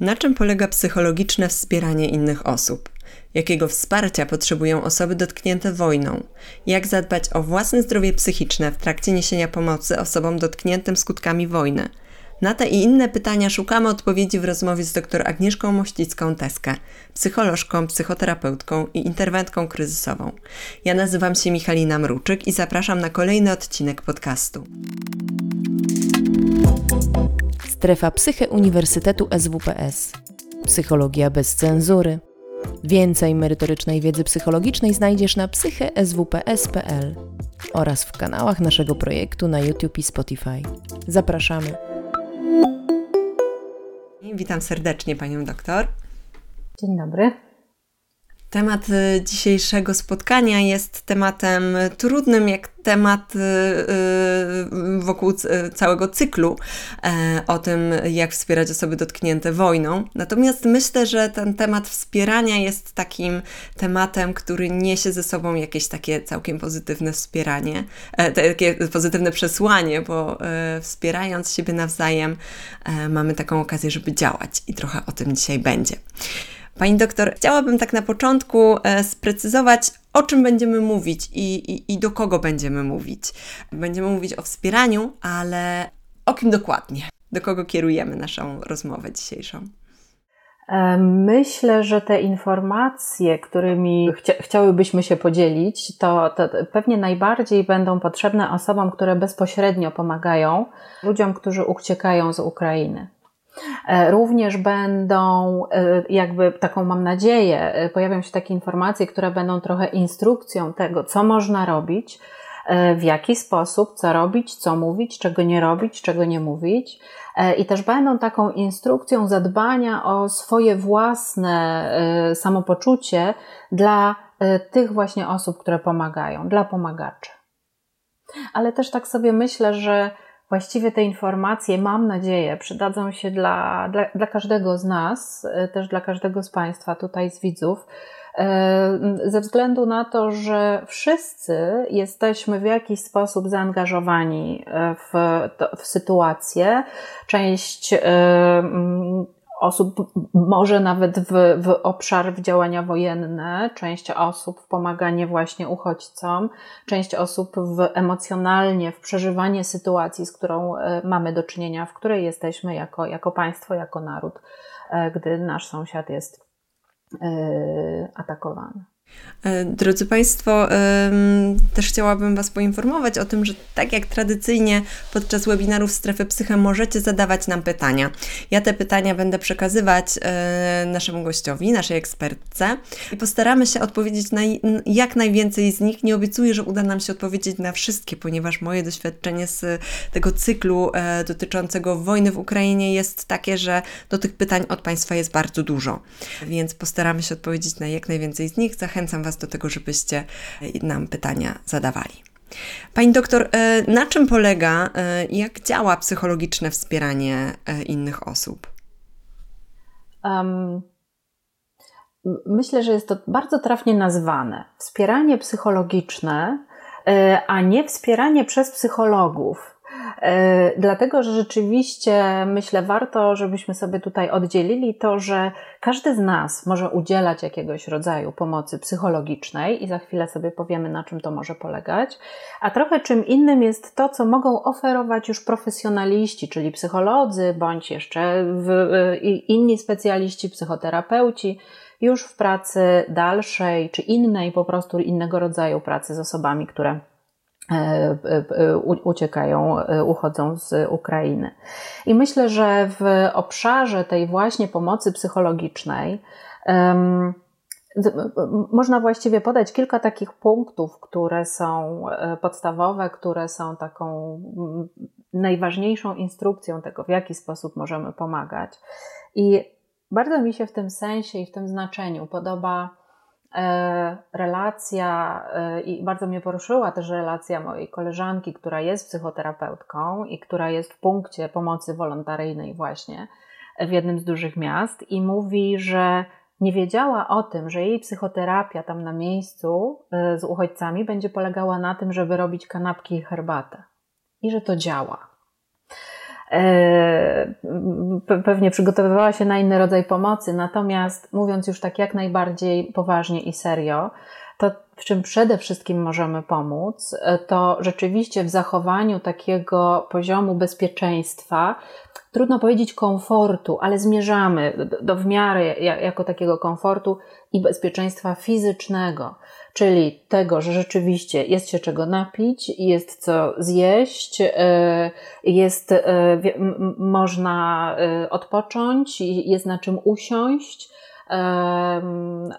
Na czym polega psychologiczne wspieranie innych osób? Jakiego wsparcia potrzebują osoby dotknięte wojną? Jak zadbać o własne zdrowie psychiczne w trakcie niesienia pomocy osobom dotkniętym skutkami wojny? Na te i inne pytania szukamy odpowiedzi w rozmowie z dr Agnieszką Mościcką-Teskę, psycholożką, psychoterapeutką i interwentką kryzysową. Ja nazywam się Michalina Mruczyk i zapraszam na kolejny odcinek podcastu. Strefa Psyche Uniwersytetu SWPS. Psychologia bez cenzury. Więcej merytorycznej wiedzy psychologicznej znajdziesz na psycheswps.pl oraz w kanałach naszego projektu na YouTube i Spotify. Zapraszamy. Witam serdecznie panią doktor. Dzień dobry. Temat y, dzisiejszego spotkania jest tematem trudnym, jak temat y, y, wokół całego cyklu e, o tym, jak wspierać osoby dotknięte wojną. Natomiast myślę, że ten temat wspierania jest takim tematem, który niesie ze sobą jakieś takie całkiem pozytywne wspieranie, e, takie pozytywne przesłanie, bo e, wspierając siebie nawzajem mamy taką okazję, żeby działać i trochę o tym dzisiaj będzie. Pani doktor, chciałabym tak na początku e, sprecyzować, o czym będziemy mówić i, i, i do kogo będziemy mówić. Będziemy mówić o wspieraniu, ale o kim dokładnie? Do kogo kierujemy naszą rozmowę dzisiejszą? E, myślę, że te informacje, którymi chcia chciałybyśmy się podzielić, to, to, pewnie najbardziej będą potrzebne osobom, które bezpośrednio pomagają ludziom, którzy uciekają z Ukrainy. E, również będą, e, jakby taką mam nadzieję, e, pojawią się takie informacje, które będą trochę instrukcją tego, co można robić, w jaki sposób, co robić, co mówić, czego nie robić, czego nie mówić. I też będą taką instrukcją zadbania o swoje własne samopoczucie dla tych właśnie osób, które pomagają, dla pomagaczy. Ale też tak sobie myślę, że Właściwie te informacje, mam nadzieję, przydadzą się dla, dla, dla każdego z nas, e, też dla każdego z Państwa tutaj, z widzów, e, ze względu na to, że wszyscy jesteśmy w jakiś sposób zaangażowani e, w, w sytuację. Część osób może nawet w, w obszar w działania wojenne, część osób w pomaganie właśnie uchodźcom, część osób w emocjonalnie w przeżywanie sytuacji, z którą e, mamy do czynienia, w której jesteśmy jako, jako państwo, jako naród, e, gdy nasz sąsiad jest e, atakowany. E, drodzy Państwo, też chciałabym Was poinformować o tym, że tak jak tradycyjnie podczas webinarów Strefy Psyche możecie zadawać nam pytania. Ja te pytania będę przekazywać e, naszemu gościowi, naszej ekspertce i postaramy się odpowiedzieć na jak najwięcej z nich. Nie obiecuję, że uda nam się odpowiedzieć na wszystkie, ponieważ moje doświadczenie z tego cyklu e, dotyczącego wojny w Ukrainie jest takie, że do tych pytań od Państwa jest bardzo dużo, więc postaramy się odpowiedzieć na jak najwięcej z nich. Zachęcam zachęcam Was do tego, żebyście e, nam pytania zadawali. Pani doktor, e, na czym polega, e, jak działa psychologiczne wspieranie innych osób? Um, myślę, że jest to bardzo trafnie nazwane. Wspieranie psychologiczne, a nie wspieranie przez psychologów. E, dlatego, że rzeczywiście myślę, warto, żebyśmy sobie tutaj oddzielili to, że każdy z nas może udzielać jakiegoś rodzaju pomocy psychologicznej i za chwilę sobie powiemy, na czym to może polegać. A trochę czym innym jest to, co mogą oferować już profesjonaliści, czyli psycholodzy, bądź jeszcze inni specjaliści, psychoterapeuci, już w pracy dalszej czy innej, po prostu innego rodzaju pracy z osobami, które E, e, e, uciekają, uchodzą z Ukrainy. I myślę, że w obszarze tej właśnie pomocy psychologicznej um, można właściwie podać kilka takich punktów, które są podstawowe, które są taką najważniejszą instrukcją tego, w jaki sposób możemy pomagać. I bardzo mi się w tym sensie i w tym znaczeniu podoba E, relacja e, i bardzo mnie poruszyła też relacja mojej koleżanki, która jest psychoterapeutką i która jest w punkcie pomocy wolontaryjnej właśnie w jednym z dużych miast i mówi, że nie wiedziała o tym, że jej psychoterapia tam na miejscu e, z uchodźcami będzie polegała na tym, żeby robić kanapki i herbatę i że to działa. Pewnie przygotowywała się na inny rodzaj pomocy, natomiast mówiąc już tak jak najbardziej poważnie i serio, to w czym przede wszystkim możemy pomóc, to rzeczywiście w zachowaniu takiego poziomu bezpieczeństwa, trudno powiedzieć komfortu, ale zmierzamy do, do w miarę jako takiego komfortu i bezpieczeństwa fizycznego, czyli tego, że rzeczywiście jest się czego napić, jest co zjeść, e, jest, e, można e, odpocząć, jest na czym usiąść,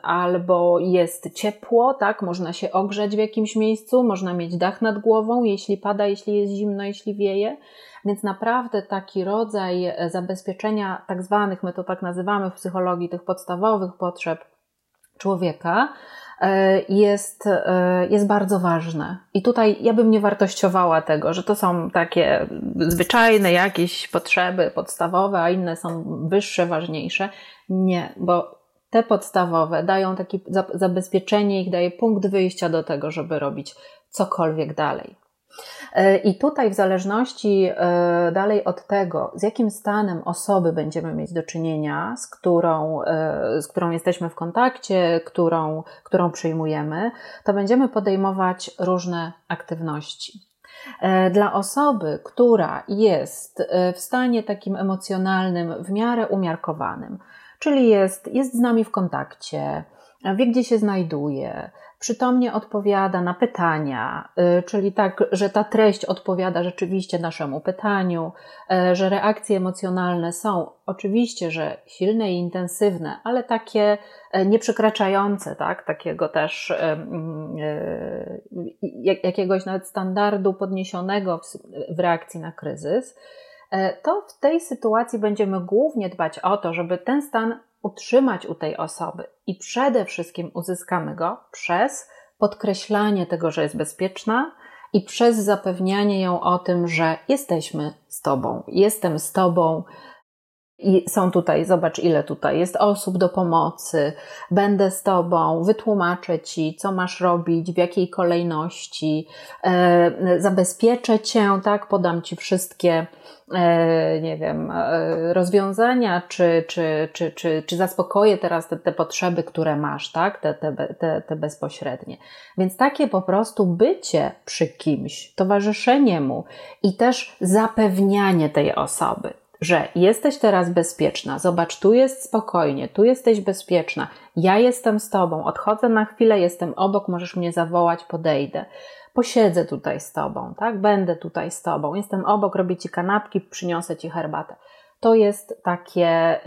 albo jest ciepło, tak, można się ogrzeć w jakimś miejscu, można mieć dach nad głową, jeśli pada, jeśli jest zimno, jeśli wieje. Więc naprawdę taki rodzaj zabezpieczenia, tak zwanych, my to tak nazywamy w psychologii, tych podstawowych potrzeb człowieka, e, jest, e, jest bardzo ważne. I tutaj ja bym nie wartościowała tego, że to są takie zwyczajne jakieś potrzeby podstawowe, a inne są wyższe, ważniejsze. Nie, bo te podstawowe dają takie zabezpieczenie, ich daje punkt wyjścia do tego, żeby robić cokolwiek dalej. E, I tutaj, w zależności e, dalej od tego, z jakim stanem osoby będziemy mieć do czynienia, z którą, e, z którą jesteśmy w kontakcie, którą, którą przyjmujemy, to będziemy podejmować różne aktywności. Dla osoby, która jest w stanie takim emocjonalnym, w miarę umiarkowanym, czyli jest, jest z nami w kontakcie, wie gdzie się znajduje, przytomnie odpowiada na pytania, y, czyli tak, że ta treść odpowiada rzeczywiście naszemu pytaniu, y, że reakcje emocjonalne są oczywiście, że silne i intensywne, ale takie y, nieprzekraczające, tak, takiego też jakiegoś nawet standardu podniesionego w reakcji na kryzys, to w tej sytuacji będziemy głównie dbać o to, żeby ten stan utrzymać u tej osoby. I przede wszystkim uzyskamy go przez podkreślanie tego, że jest bezpieczna i przez zapewnianie ją o tym, że jesteśmy z Tobą, jestem z Tobą, i są tutaj, zobacz ile tutaj jest osób do pomocy, będę z Tobą, wytłumaczę Ci, co masz robić, w jakiej kolejności, e, zabezpieczę Cię, tak, podam Ci wszystkie, e, nie wiem, e, rozwiązania, czy, czy, czy, czy, czy zaspokoję teraz te, te potrzeby, które masz, tak, te, te, te, te bezpośrednie. Więc takie po prostu bycie przy kimś, towarzyszenie mu i też zapewnianie tej osoby że jesteś teraz bezpieczna, zobacz, tu jest spokojnie, tu jesteś bezpieczna, ja jestem z tobą, odchodzę na chwilę, jestem obok, możesz mnie zawołać, podejdę. Posiedzę tutaj z tobą, tak? Będę tutaj z tobą, jestem obok, robię ci kanapki, przyniosę ci herbatę. To jest takie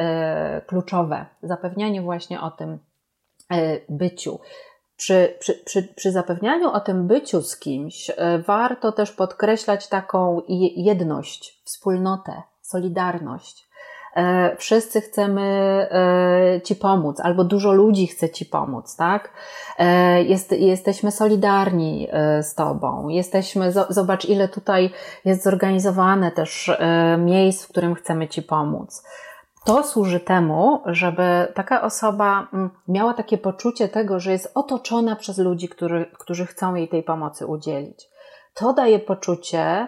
y, kluczowe, zapewnianie właśnie o tym y, byciu. Przy, przy, przy, przy, zapewnianiu o tym byciu z kimś, y, warto też podkreślać taką jedność, wspólnotę, solidarność. E, wszyscy chcemy e, Ci pomóc, albo dużo ludzi chce Ci pomóc, tak? E, jest, jesteśmy solidarni z Tobą. Jesteśmy, zobacz, ile tutaj jest zorganizowane też miejsc, w którym chcemy Ci pomóc. To służy temu, żeby taka osoba mm, miała takie poczucie tego, że jest otoczona przez ludzi, którzy, którzy chcą jej tej pomocy udzielić. To daje poczucie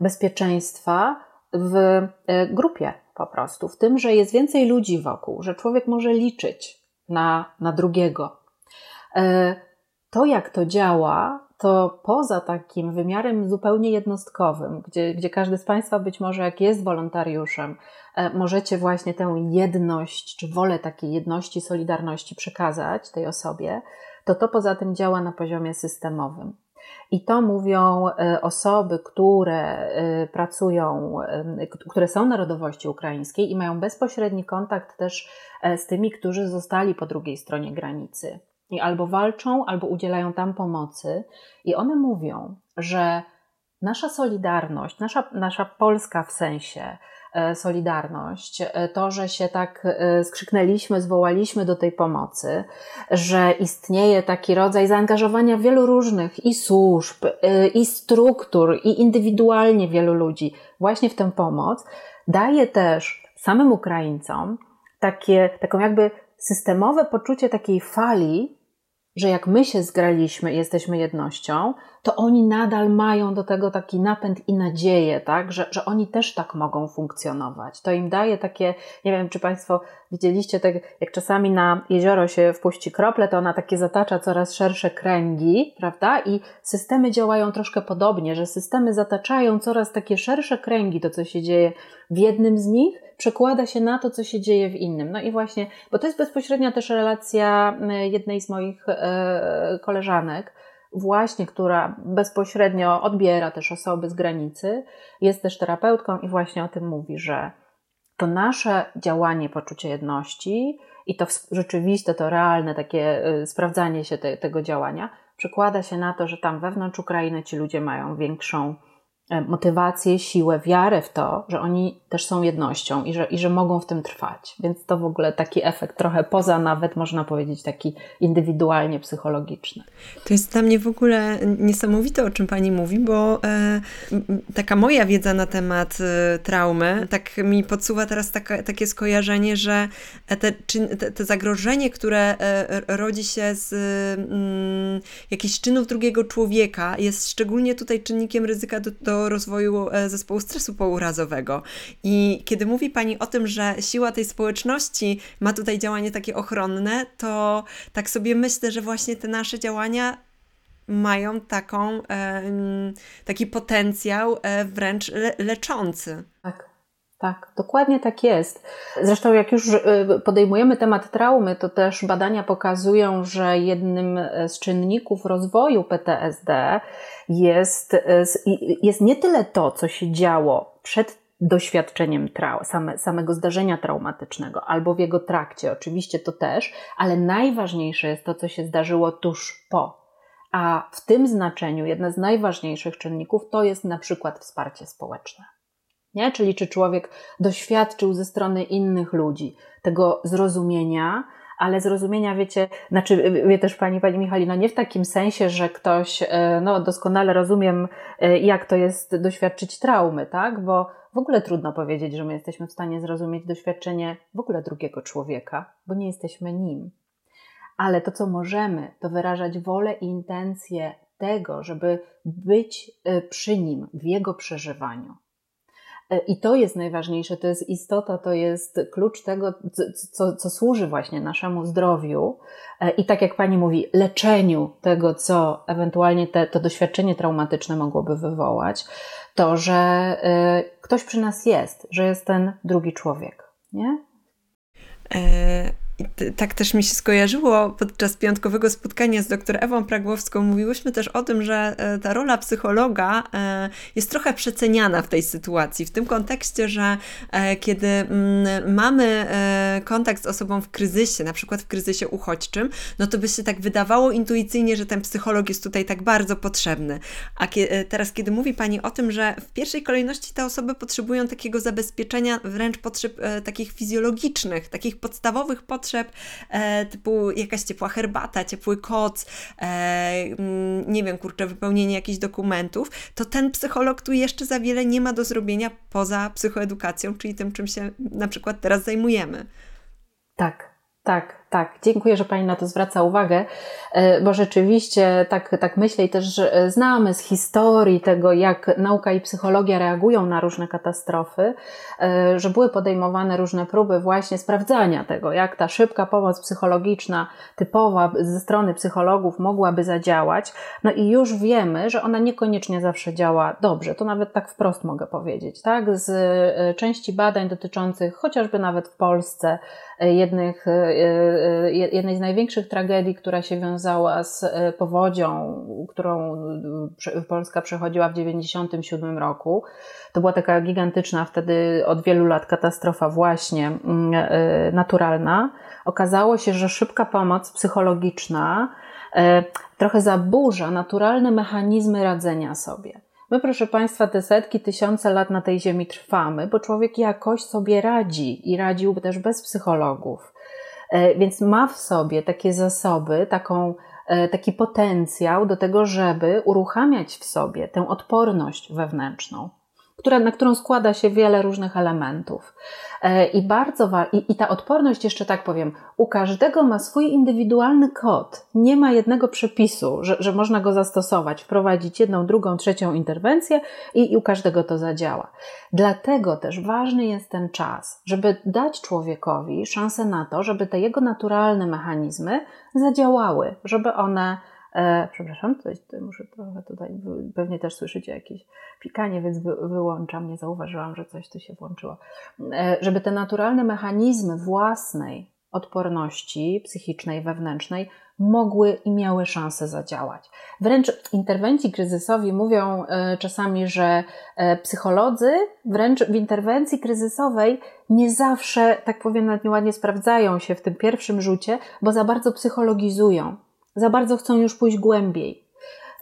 bezpieczeństwa, w e, grupie po prostu, w tym, że jest więcej ludzi wokół, że człowiek może liczyć na, na drugiego. E, to, jak to działa, to poza takim wymiarem zupełnie jednostkowym, gdzie, gdzie każdy z Państwa być może, jak jest wolontariuszem, e, możecie właśnie tę jedność, czy wolę takiej jedności, solidarności przekazać tej osobie, to to poza tym działa na poziomie systemowym. I to mówią e, osoby, które e, pracują, e, które są narodowości ukraińskiej i mają bezpośredni kontakt też z tymi, którzy zostali po drugiej stronie granicy. I albo walczą, albo udzielają tam pomocy. I one mówią, że nasza solidarność, nasza, nasza Polska w sensie, solidarność, e, to, że się tak e, skrzyknęliśmy, zwołaliśmy do tej pomocy, że istnieje taki rodzaj zaangażowania wielu różnych i służb, i struktur, i indywidualnie wielu ludzi właśnie w tę pomoc, daje też samym Ukraińcom takie, taką jakby systemowe poczucie takiej fali że jak my się zgraliśmy i jesteśmy jednością, to oni nadal mają do tego taki napęd i nadzieję, tak? że, że oni też tak mogą funkcjonować. To im daje takie, nie wiem, czy Państwo widzieliście, tak jak czasami na jezioro się wpuści krople, to ona takie zatacza coraz szersze kręgi, prawda? I systemy działają troszkę podobnie, że systemy zataczają coraz takie szersze kręgi, to co się dzieje w jednym z nich, przekłada się na to, co się dzieje w innym. No i właśnie, bo to jest bezpośrednia też relacja jednej z moich e, koleżanek, właśnie, która bezpośrednio odbiera też osoby z granicy, jest też terapeutką i właśnie o tym mówi, że to nasze działanie poczucie jedności i to rzeczywiste, to realne takie y, sprawdzanie się te, tego działania przekłada się na to, że tam wewnątrz Ukrainy ci ludzie mają większą E, motywację, siłę, wiarę w to, że oni też są jednością i że, i że mogą w tym trwać. Więc to w ogóle taki efekt trochę poza nawet, można powiedzieć, taki indywidualnie psychologiczny. To jest dla mnie w ogóle niesamowite, o czym Pani mówi, bo e, taka moja wiedza na temat e, traumy, tak mi podsuwa teraz taka, takie skojarzenie, że te, te, te zagrożenie, które e, rodzi się z mm, jakichś czynów drugiego człowieka, jest szczególnie tutaj czynnikiem ryzyka do, do rozwoju e, zespołu stresu pourazowego. I kiedy mówi Pani o tym, że siła tej społeczności ma tutaj działanie takie ochronne, to tak sobie myślę, że właśnie te nasze działania mają taką, taki potencjał e, wręcz le leczący. Tak. Tak, dokładnie tak jest. Zresztą, jak już e, podejmujemy temat traumy, to też badania pokazują, że jednym z czynników rozwoju PTSD jest, e, jest nie tyle to, co się działo przed doświadczeniem trau, same, samego zdarzenia traumatycznego albo w jego trakcie, oczywiście to też, ale najważniejsze jest to, co się zdarzyło tuż po. A w tym znaczeniu jedna z najważniejszych czynników to jest na przykład wsparcie społeczne. Nie? Czyli czy człowiek doświadczył ze strony innych ludzi tego zrozumienia, ale zrozumienia, wiecie, znaczy, wie też pani, pani Michalina, nie w takim sensie, że ktoś, e, no doskonale rozumiem, e, jak to jest doświadczyć traumy, tak? Bo w ogóle trudno powiedzieć, że my jesteśmy w stanie zrozumieć doświadczenie w ogóle drugiego człowieka, bo nie jesteśmy nim. Ale to, co możemy, to wyrażać wolę i intencje tego, żeby być przy nim w jego przeżywaniu. E, I to jest najważniejsze, to jest istota, to jest klucz tego, co, co służy właśnie naszemu zdrowiu e, i tak jak Pani mówi, leczeniu tego, co ewentualnie te, to doświadczenie traumatyczne mogłoby wywołać, to, że e, ktoś przy nas jest, że jest ten drugi człowiek. Nie? E tak też mi się skojarzyło podczas piątkowego spotkania z dr Ewą Pragłowską. Mówiłyśmy też o tym, że e, ta rola psychologa e, jest trochę przeceniana w tej sytuacji. W tym kontekście, że e, kiedy mm, mamy kontakt z osobą w kryzysie, na przykład w kryzysie uchodźczym, no to by się tak wydawało intuicyjnie, że ten psycholog jest tutaj tak bardzo potrzebny. A teraz, kiedy mówi Pani o tym, że w pierwszej kolejności te osoby potrzebują takiego zabezpieczenia, wręcz potrzeb takich fizjologicznych, takich podstawowych potrzeb, potrzeb, e, typu jakaś ciepła herbata, ciepły koc, e, mm, nie wiem, kurczę, wypełnienie jakichś dokumentów, to ten psycholog tu jeszcze za wiele nie ma do zrobienia poza psychoedukacją, czyli tym, czym się na przykład teraz zajmujemy. Tak, tak, tak. Dziękuję, że Pani na to zwraca uwagę, e, bo rzeczywiście tak, tak myślę i też znamy z historii tego, jak nauka i psychologia reagują na różne katastrofy, e, że były podejmowane różne próby właśnie sprawdzania tego, jak ta szybka pomoc psychologiczna, typowa ze strony psychologów mogłaby zadziałać. No i już wiemy, że ona niekoniecznie zawsze działa dobrze. To nawet tak wprost mogę powiedzieć, tak? Z e, części badań dotyczących chociażby nawet w Polsce jednych jednej z największych tragedii, która się wiązała z e, powodzią, którą Polska przechodziła w 1997 roku. To była taka gigantyczna wtedy od wielu lat katastrofa właśnie mm, naturalna. Okazało się, że szybka pomoc psychologiczna trochę zaburza naturalne mechanizmy radzenia sobie. My, proszę Państwa, te setki, tysiące lat na tej ziemi trwamy, bo człowiek jakoś sobie radzi i radził też bez psychologów. E, więc ma w sobie takie zasoby, taką, e, taki potencjał do tego, żeby uruchamiać w sobie tę odporność wewnętrzną. Która, na którą składa się wiele różnych elementów. E, I bardzo wa- i, i ta odporność, jeszcze tak powiem, u każdego ma swój indywidualny kod. Nie ma jednego przepisu, że, że można go zastosować, wprowadzić jedną, drugą, trzecią interwencję i, i u każdego to zadziała. Dlatego też ważny jest ten czas, żeby dać człowiekowi szansę na to, żeby te jego naturalne mechanizmy zadziałały, żeby one E, przepraszam, coś muszę trochę tutaj, pewnie też słyszycie jakieś pikanie, więc wy, wyłączam, nie zauważyłam, że coś tu się włączyło. E, żeby te naturalne mechanizmy własnej odporności psychicznej, wewnętrznej mogły i miały szansę zadziałać. Wręcz interwencji kryzysowi mówią e, czasami, że e, psycholodzy wręcz w interwencji kryzysowej nie zawsze, tak powiem, nieładnie sprawdzają się w tym pierwszym rzucie, bo za bardzo psychologizują za bardzo chcą już pójść głębiej.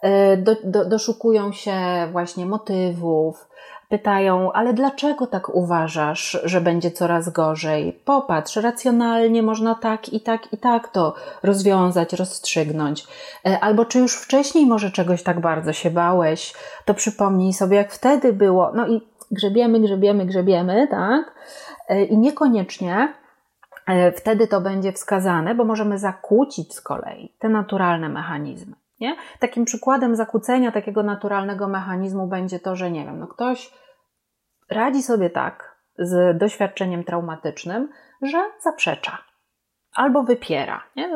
E, do, do, doszukują się właśnie motywów, pytają, ale dlaczego tak uważasz, że będzie coraz gorzej? Popatrz, racjonalnie można tak i tak i tak to rozwiązać, rozstrzygnąć. E, albo czy już wcześniej może czegoś tak bardzo się bałeś, to przypomnij sobie, jak wtedy było. No i grzebiemy, grzebiemy, grzebiemy, tak? E, I niekoniecznie wtedy to będzie wskazane, bo możemy zakłócić z kolei te naturalne mechanizmy. Nie? Takim przykładem zakłócenia takiego naturalnego mechanizmu będzie to, że nie wiem, no ktoś radzi sobie tak z doświadczeniem traumatycznym, że zaprzecza albo wypiera. Nie?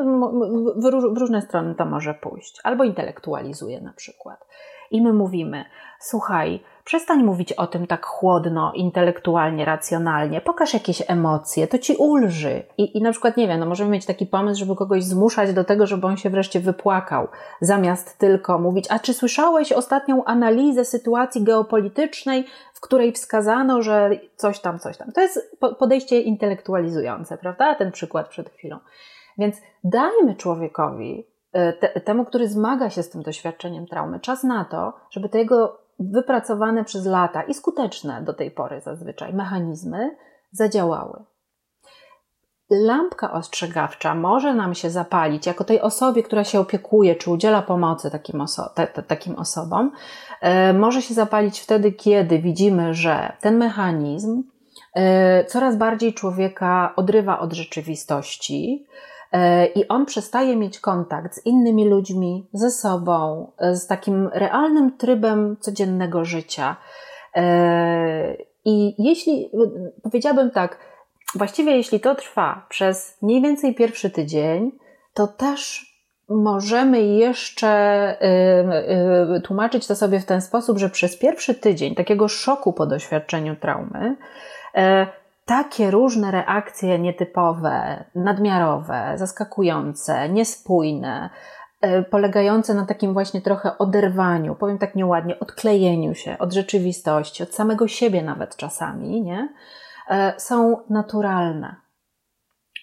W, różne strony to może pójść, albo intelektualizuje na przykład. I my mówimy: Słuchaj, Przestań mówić o tym tak chłodno, intelektualnie, racjonalnie. Pokaż jakieś emocje, to ci ulży. I, I na przykład, nie wiem, no możemy mieć taki pomysł, żeby kogoś zmuszać do tego, żeby on się wreszcie wypłakał, zamiast tylko mówić, a czy słyszałeś ostatnią analizę sytuacji geopolitycznej, w której wskazano, że coś tam, coś tam. To jest podejście intelektualizujące, prawda? Ten przykład przed chwilą. Więc dajmy człowiekowi, e, te, temu, który zmaga się z tym doświadczeniem traumy, czas na to, żeby te jego wypracowane przez lata i skuteczne do tej pory zazwyczaj mechanizmy zadziałały. Lampka ostrzegawcza może nam się zapalić jako tej osobie, która się opiekuje czy udziela pomocy takim, oso te, te, takim osobom. E, może się zapalić wtedy, kiedy widzimy, że ten mechanizm e, coraz bardziej człowieka odrywa od rzeczywistości, i on przestaje mieć kontakt z innymi ludźmi, ze sobą, e, z takim realnym trybem codziennego życia. E, I jeśli, powiedziałabym tak, właściwie jeśli to trwa przez mniej więcej pierwszy tydzień, to też możemy jeszcze tłumaczyć to sobie w ten sposób, że przez pierwszy tydzień takiego szoku po doświadczeniu traumy, takie różne reakcje nietypowe, nadmiarowe, zaskakujące, niespójne, e, polegające na takim właśnie trochę oderwaniu, powiem tak nieładnie, odklejeniu się od rzeczywistości, od samego siebie nawet czasami, nie? E, są naturalne.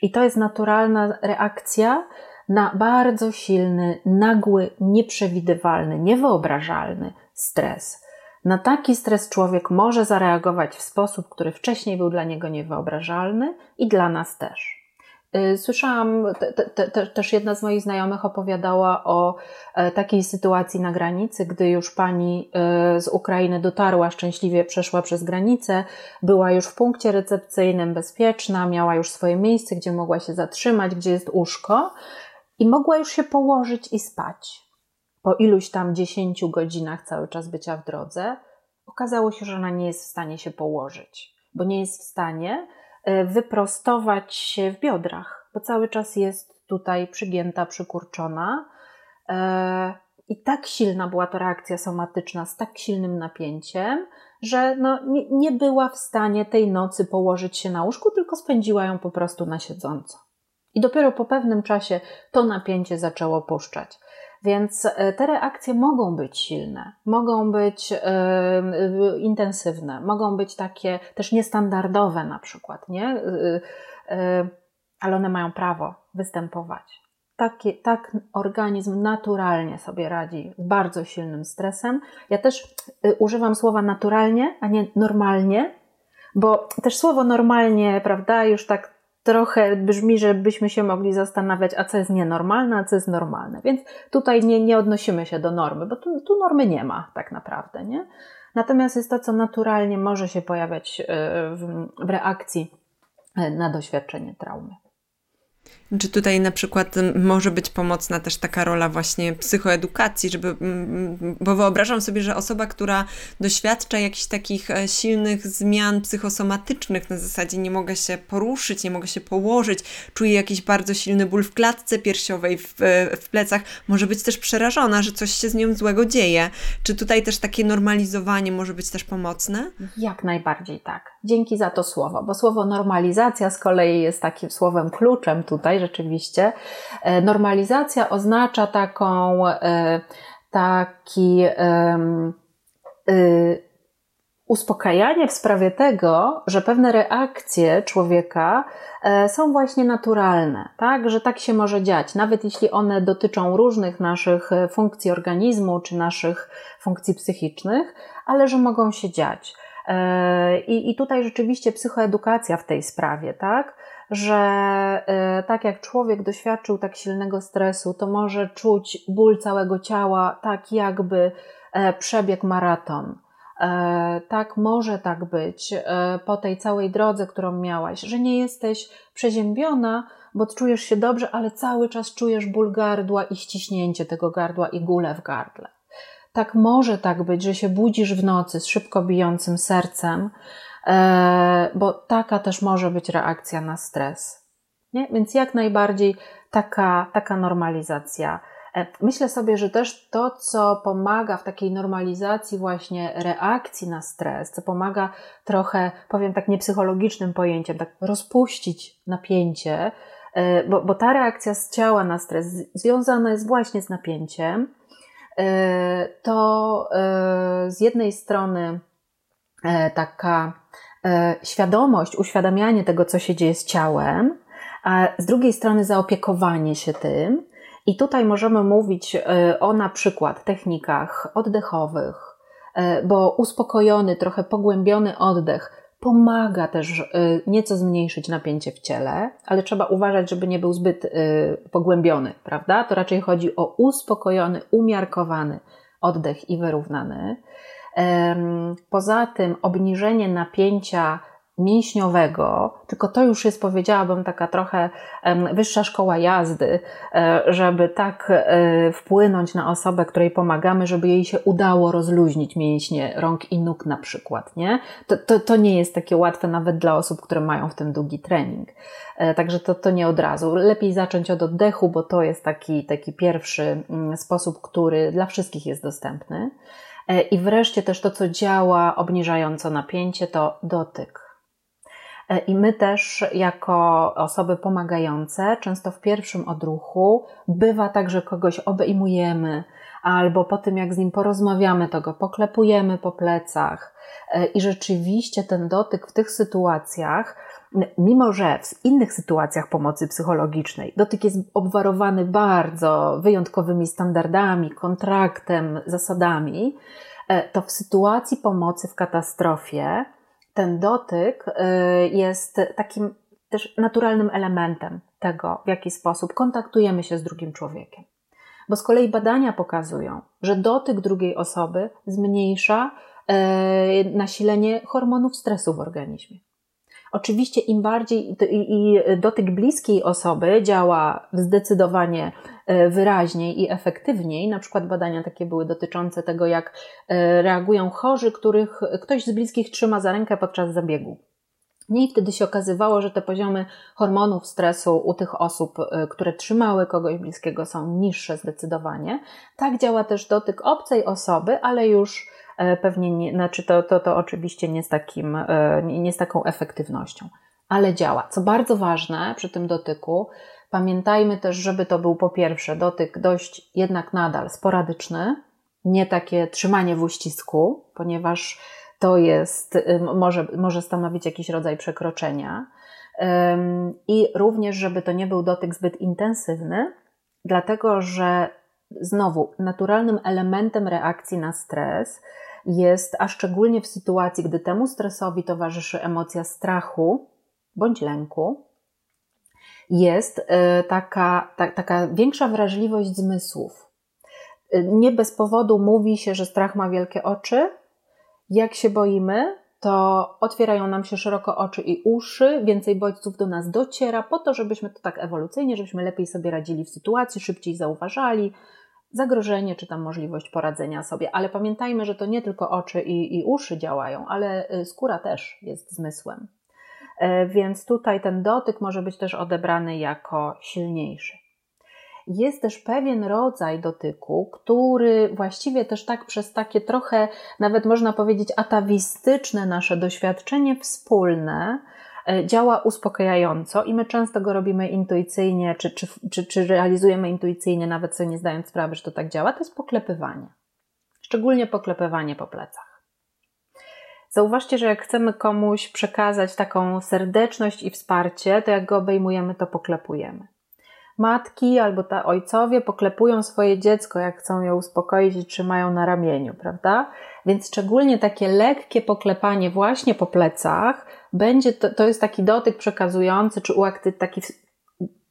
I to jest naturalna reakcja na bardzo silny, nagły, nieprzewidywalny, niewyobrażalny stres na taki stres człowiek może zareagować w sposób, który wcześniej był dla niego niewyobrażalny i dla nas też. Y, słyszałam, te, te, też jedna z moich znajomych opowiadała o e, takiej sytuacji na granicy, gdy już pani e, z Ukrainy dotarła, szczęśliwie przeszła przez granicę, była już w punkcie recepcyjnym, bezpieczna, miała już swoje miejsce, gdzie mogła się zatrzymać, gdzie jest łóżko i mogła już się położyć i spać po iluś tam dziesięciu godzinach cały czas bycia w drodze, okazało się, że ona nie jest w stanie się położyć, bo nie jest w stanie e, wyprostować się w biodrach, bo cały czas jest tutaj przygięta, przykurczona. E, I tak silna była to reakcja somatyczna z tak silnym napięciem, że no, nie, nie była w stanie tej nocy położyć się na łóżku, tylko spędziła ją po prostu na siedząco. I dopiero po pewnym czasie to napięcie zaczęło puszczać. Więc e, te reakcje mogą być silne, mogą być y, intensywne, mogą być takie też niestandardowe na przykład, nie? Ale one mają prawo występować. Takie, tak organizm naturalnie sobie radzi z bardzo silnym stresem. Ja też używam słowa naturalnie, a nie normalnie, bo też słowo normalnie, prawda, już tak trochę brzmi, żebyśmy się mogli zastanawiać, a co jest nienormalne, a co jest normalne. Więc tutaj nie, nie odnosimy się do normy, bo tu, tu normy nie ma tak naprawdę, nie? natomiast jest to, co naturalnie może się pojawiać w, w reakcji na doświadczenie traumy. Czy tutaj na przykład może być pomocna też taka rola właśnie psychoedukacji, żeby, bo wyobrażam sobie, że osoba, która doświadcza jakichś takich e, silnych zmian psychosomatycznych, na zasadzie nie mogę się poruszyć, nie mogę się położyć, czuje jakiś bardzo silny ból w klatce piersiowej, w, e, w plecach, może być też przerażona, że coś się z nią złego dzieje. Czy tutaj też takie normalizowanie może być też pomocne? Jak najbardziej tak. Dzięki za to słowo, bo słowo normalizacja z kolei jest takim słowem kluczem tutaj, rzeczywiście. E, normalizacja oznacza taką, e, taki y, uspokajanie w sprawie tego, że pewne reakcje człowieka e, są właśnie naturalne, tak? że tak się może dziać, nawet jeśli one dotyczą różnych naszych funkcji organizmu czy naszych funkcji psychicznych, ale że mogą się dziać. I, i tutaj rzeczywiście psychoedukacja w tej sprawie, tak? Że y, tak jak człowiek doświadczył tak silnego stresu, to może czuć ból całego ciała, tak jakby e, przebiegł maraton. E, tak może tak być e, po tej całej drodze, którą miałaś, że nie jesteś przeziębiona, bo czujesz się dobrze, ale cały czas czujesz ból gardła i ściśnięcie tego gardła i gulę w gardle. Tak może tak być, że się budzisz w nocy z szybko bijącym sercem, E, bo taka też może być reakcja na stres. Nie? Więc jak najbardziej taka, taka normalizacja. E, myślę sobie, że też to, co pomaga w takiej normalizacji właśnie reakcji na stres, co pomaga trochę, powiem tak niepsychologicznym pojęciem, tak rozpuścić napięcie, e, bo, bo ta reakcja z ciała na stres związana jest właśnie z napięciem, to z jednej strony taka E, świadomość, uświadamianie tego, co się dzieje z ciałem, a z drugiej strony zaopiekowanie się tym. I tutaj możemy mówić e, o na przykład technikach oddechowych, e, bo uspokojony, trochę pogłębiony oddech pomaga też nieco zmniejszyć napięcie w ciele, ale trzeba uważać, żeby nie był zbyt pogłębiony, prawda? To raczej chodzi o uspokojony, umiarkowany oddech i wyrównany. Poza tym obniżenie napięcia mięśniowego, tylko to już jest, powiedziałabym, taka trochę wyższa szkoła jazdy, e, żeby tak e, wpłynąć na osobę, której pomagamy, żeby jej się udało rozluźnić mięśnie rąk i nóg na przykład, nie? To, to, to nie jest takie łatwe nawet dla osób, które mają w tym długi trening. E, także to, to nie od razu. Lepiej zacząć od oddechu, bo to jest taki, taki pierwszy mm, sposób, który dla wszystkich jest dostępny. E, I wreszcie też to, co działa obniżająco napięcie, to dotyk. E, I my też, jako osoby pomagające, często w pierwszym odruchu bywa tak, że kogoś obejmujemy, albo po tym, jak z nim porozmawiamy, to go poklepujemy po plecach. E, I rzeczywiście ten dotyk w tych sytuacjach mimo że w innych sytuacjach pomocy psychologicznej dotyk jest obwarowany bardzo wyjątkowymi standardami, kontraktem, zasadami, e, to w sytuacji pomocy w katastrofie ten dotyk e, jest takim też naturalnym elementem tego, w jaki sposób kontaktujemy się z drugim człowiekiem. Bo z kolei badania pokazują, że dotyk drugiej osoby zmniejsza e, nasilenie hormonów stresu w organizmie. Oczywiście im bardziej i dotyk bliskiej osoby działa zdecydowanie e, wyraźniej i efektywniej. Na przykład badania takie były dotyczące tego, jak e, reagują chorzy, których ktoś z bliskich trzyma za rękę podczas zabiegu. I wtedy się okazywało, że te poziomy hormonów stresu u tych osób, e, które trzymały kogoś bliskiego, są niższe zdecydowanie. Tak działa też dotyk obcej osoby, ale już pewnie nie, znaczy to, to, to oczywiście nie z, takim, e, nie z taką efektywnością, ale działa. Co bardzo ważne przy tym dotyku, pamiętajmy też, żeby to był po pierwsze dotyk dość jednak nadal sporadyczny, nie takie trzymanie w uścisku, ponieważ to jest, może, może stanowić jakiś rodzaj przekroczenia. I również, żeby to nie był dotyk zbyt intensywny, dlatego że znowu naturalnym elementem reakcji na stres jest, a szczególnie w sytuacji, gdy temu stresowi towarzyszy emocja strachu bądź lęku, jest e, taka, ta, taka większa wrażliwość zmysłów. E, nie bez powodu mówi się, że strach ma wielkie oczy Jak się boimy, to otwierają nam się szeroko oczy i uszy, więcej bodźców do nas dociera, po to, żebyśmy to tak ewolucyjnie, żebyśmy lepiej sobie radzili w sytuacji, szybciej zauważali zagrożenie, czy tam możliwość poradzenia sobie. Ale pamiętajmy, że to nie tylko oczy i, i uszy działają, ale y, skóra też jest zmysłem. E, więc tutaj ten dotyk może być też odebrany jako silniejszy. Jest też pewien rodzaj dotyku, który właściwie też tak przez takie trochę, nawet można powiedzieć, atawistyczne nasze doświadczenie wspólne, działa uspokajająco i my często go robimy intuicyjnie, czy, czy, czy, czy realizujemy intuicyjnie, nawet sobie nie zdając sprawy, że to tak działa, to jest poklepywanie. Szczególnie poklepywanie po plecach. Zauważcie, że jak chcemy komuś przekazać taką serdeczność i wsparcie, to jak go obejmujemy, to poklepujemy. Matki albo ta ojcowie poklepują swoje dziecko, jak chcą je uspokoić i trzymają na ramieniu, prawda? Więc szczególnie takie lekkie poklepanie właśnie po plecach będzie to, to jest taki dotyk przekazujący, czy uakty, taki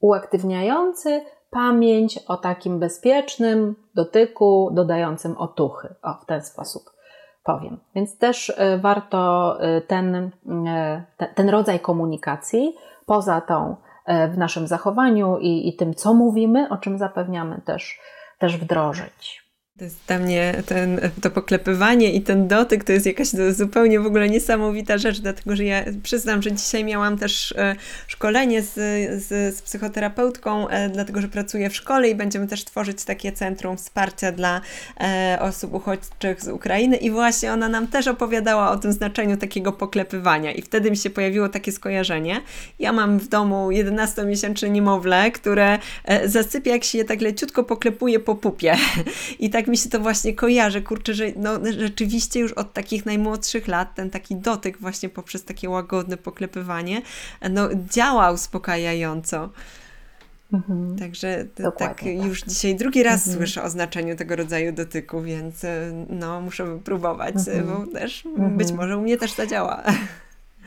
uaktywniający pamięć o takim bezpiecznym dotyku, dodającym otuchy. O, w ten sposób powiem. Więc też y, warto y, ten, y, ten rodzaj komunikacji poza tą w naszym zachowaniu i, i tym, co mówimy, o czym zapewniamy, też, też wdrożyć. To jest dla mnie ten, to poklepywanie i ten dotyk to jest jakaś zupełnie w ogóle niesamowita rzecz, dlatego że ja przyznam, że dzisiaj miałam też e, szkolenie z, z, z psychoterapeutką, e, dlatego że pracuję w szkole i będziemy też tworzyć takie centrum wsparcia dla e, osób uchodźczych z Ukrainy. I właśnie ona nam też opowiadała o tym znaczeniu takiego poklepywania. I wtedy mi się pojawiło takie skojarzenie. Ja mam w domu 11-miesięczne niemowlę, które zasypia, jak się je tak leciutko poklepuje po pupie. I tak tak mi się to właśnie kojarzy, kurczę, że no, rzeczywiście już od takich najmłodszych lat ten taki dotyk właśnie poprzez takie łagodne poklepywanie no, działa uspokajająco. Mhm. Także tak już dzisiaj drugi raz mhm. słyszę o znaczeniu tego rodzaju dotyku, więc e, no muszę próbować, mhm. bo też być mhm. może u mnie też zadziała.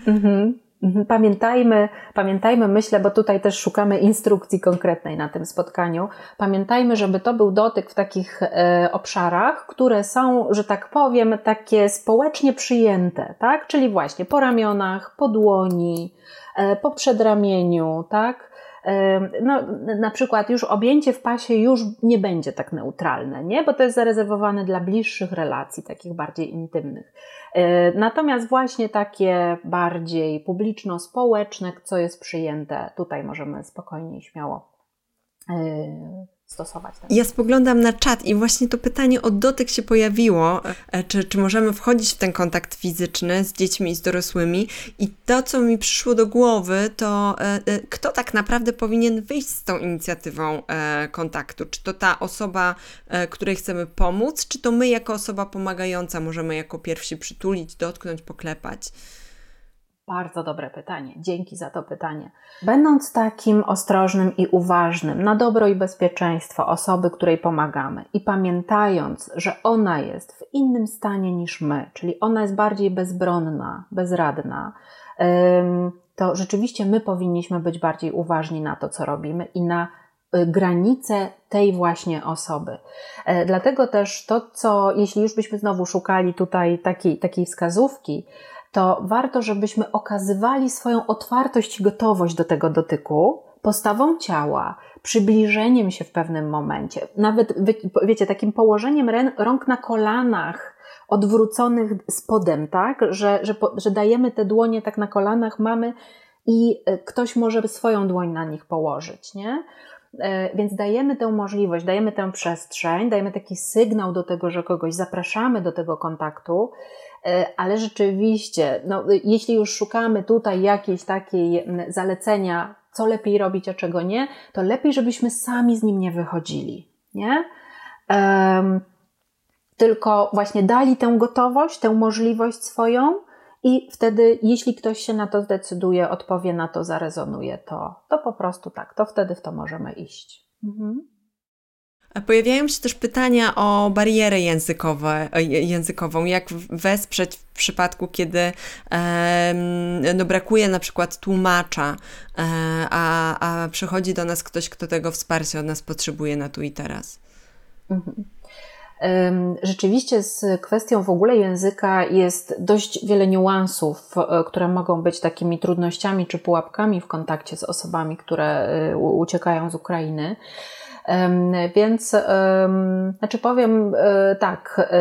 Mhm. Mhm. Pamiętajmy, pamiętajmy, myślę, bo tutaj też szukamy instrukcji konkretnej na tym spotkaniu. Pamiętajmy, żeby to był dotyk w takich e, obszarach, które są, że tak powiem, takie społecznie przyjęte, tak? Czyli właśnie po ramionach, po dłoni, e, po przedramieniu, tak? E, no, na przykład już objęcie w pasie już nie będzie tak neutralne, nie? Bo to jest zarezerwowane dla bliższych relacji, takich bardziej intymnych. E, natomiast właśnie takie bardziej publiczno-społeczne, co jest przyjęte, tutaj możemy spokojnie i śmiało e, stosować. Ten. Ja spoglądam na czat i właśnie to pytanie o dotyk się pojawiło, e, czy, czy możemy wchodzić w ten kontakt fizyczny z dziećmi i z dorosłymi i to, co mi przyszło do głowy, to e, e, kto tak naprawdę powinien wyjść z tą inicjatywą kontaktu? Czy to ta osoba, której chcemy pomóc, czy to my jako osoba pomagająca możemy jako pierwsi przytulić, dotknąć, poklepać? Bardzo dobre pytanie. Dzięki za to pytanie. Będąc takim ostrożnym i uważnym na dobro i bezpieczeństwo osoby, której pomagamy i pamiętając, że ona jest w innym stanie niż my, czyli ona jest bardziej bezbronna, bezradna, to rzeczywiście my powinniśmy być bardziej uważni na to, co robimy i na y, granice tej właśnie osoby. E, dlatego też to, co, jeśli już byśmy znowu szukali tutaj takiej, takiej wskazówki, to warto, żebyśmy okazywali swoją otwartość i gotowość do tego dotyku postawą ciała, przybliżeniem się w pewnym momencie, nawet wiecie, takim położeniem rąk na kolanach, odwróconych spodem, tak, że, że, że dajemy te dłonie tak na kolanach mamy i e, ktoś może swoją dłoń na nich położyć, nie? E, więc dajemy tę możliwość, dajemy tę przestrzeń, dajemy taki sygnał do tego, że kogoś zapraszamy do tego kontaktu, ale rzeczywiście, no, jeśli już szukamy tutaj jakiejś takiej zalecenia, co lepiej robić, a czego nie, to lepiej, żebyśmy sami z nim nie wychodzili, nie? Um, tylko właśnie dali tę gotowość, tę możliwość swoją, i wtedy, jeśli ktoś się na to zdecyduje, odpowie na to, zarezonuje to, to po prostu tak, to wtedy w to możemy iść. Mhm. Pojawiają się też pytania o barierę językowe, e, językową, jak wesprzeć w przypadku, kiedy no brakuje na przykład tłumacza, e, a, a przychodzi do nas ktoś, kto tego wsparcia od nas potrzebuje na tu i teraz. Mhm. Rzeczywiście z kwestią w ogóle języka jest dość wiele niuansów, e, które mogą być takimi trudnościami czy pułapkami w kontakcie z osobami, które uciekają z Ukrainy. Więc, znaczy powiem e, tak,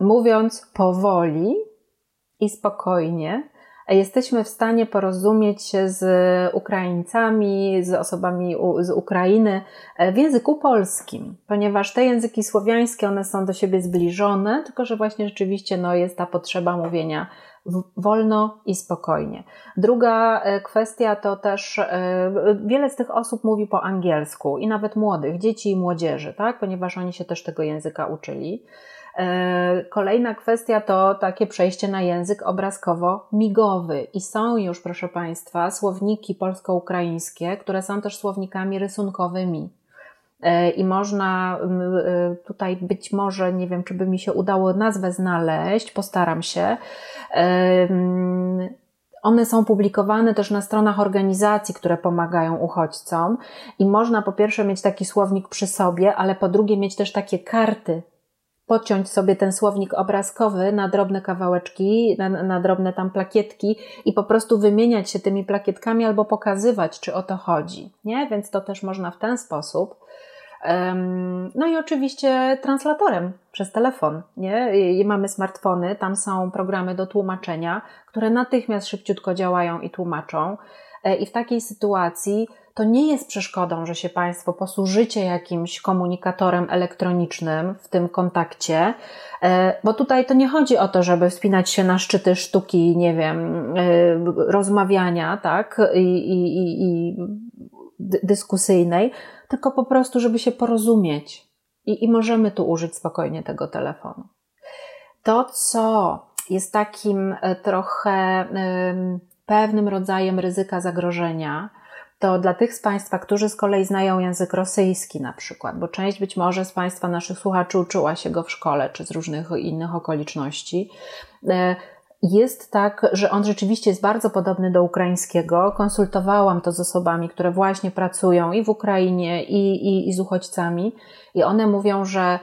mówiąc powoli i spokojnie, jesteśmy w stanie porozumieć się z Ukraińcami, z osobami z Ukrainy e, w języku polskim, ponieważ te języki słowiańskie, one są do siebie zbliżone, tylko że właśnie rzeczywiście no, jest ta potrzeba mówienia wolno i spokojnie. Druga e, kwestia to też e, wiele z tych osób mówi po angielsku i nawet młodych, dzieci i młodzieży, tak? ponieważ oni się też tego języka uczyli. E, kolejna kwestia to takie przejście na język obrazkowo-migowy. I są już, proszę Państwa, słowniki polsko-ukraińskie, które są też słownikami rysunkowymi. E, I można e, tutaj być może, nie wiem, czy by mi się udało nazwę znaleźć, postaram się. One są publikowane też na stronach organizacji, które pomagają uchodźcom, i można po pierwsze mieć taki słownik przy sobie, ale po drugie mieć też takie karty podciąć sobie ten słownik obrazkowy na drobne kawałeczki, na, na, drobne tam plakietki i po prostu wymieniać się tymi plakietkami albo pokazywać, czy o to chodzi. Nie? Więc to też można w ten sposób. No i oczywiście translatorem przez telefon. Nie? Mamy smartfony, tam są programy do tłumaczenia, które natychmiast szybciutko działają i tłumaczą. E, I w takiej sytuacji to nie jest przeszkodą, że się Państwo posłużycie jakimś komunikatorem elektronicznym w tym kontakcie, e, bo tutaj to nie chodzi o to, żeby wspinać się na szczyty sztuki, nie wiem, e, rozmawiania, tak, i, i, i dyskusyjnej, tylko po prostu, żeby się porozumieć. I, I możemy tu użyć spokojnie tego telefonu. To, co jest takim e, trochę pewnym rodzajem ryzyka zagrożenia, to dla tych z Państwa, którzy z kolei znają język rosyjski na przykład, bo część być może z Państwa naszych słuchaczy uczyła się go w szkole czy z różnych innych okoliczności, e, jest tak, że on rzeczywiście jest bardzo podobny do ukraińskiego. Konsultowałam to z osobami, które właśnie pracują i w Ukrainie, i, i, i z uchodźcami, i one mówią, że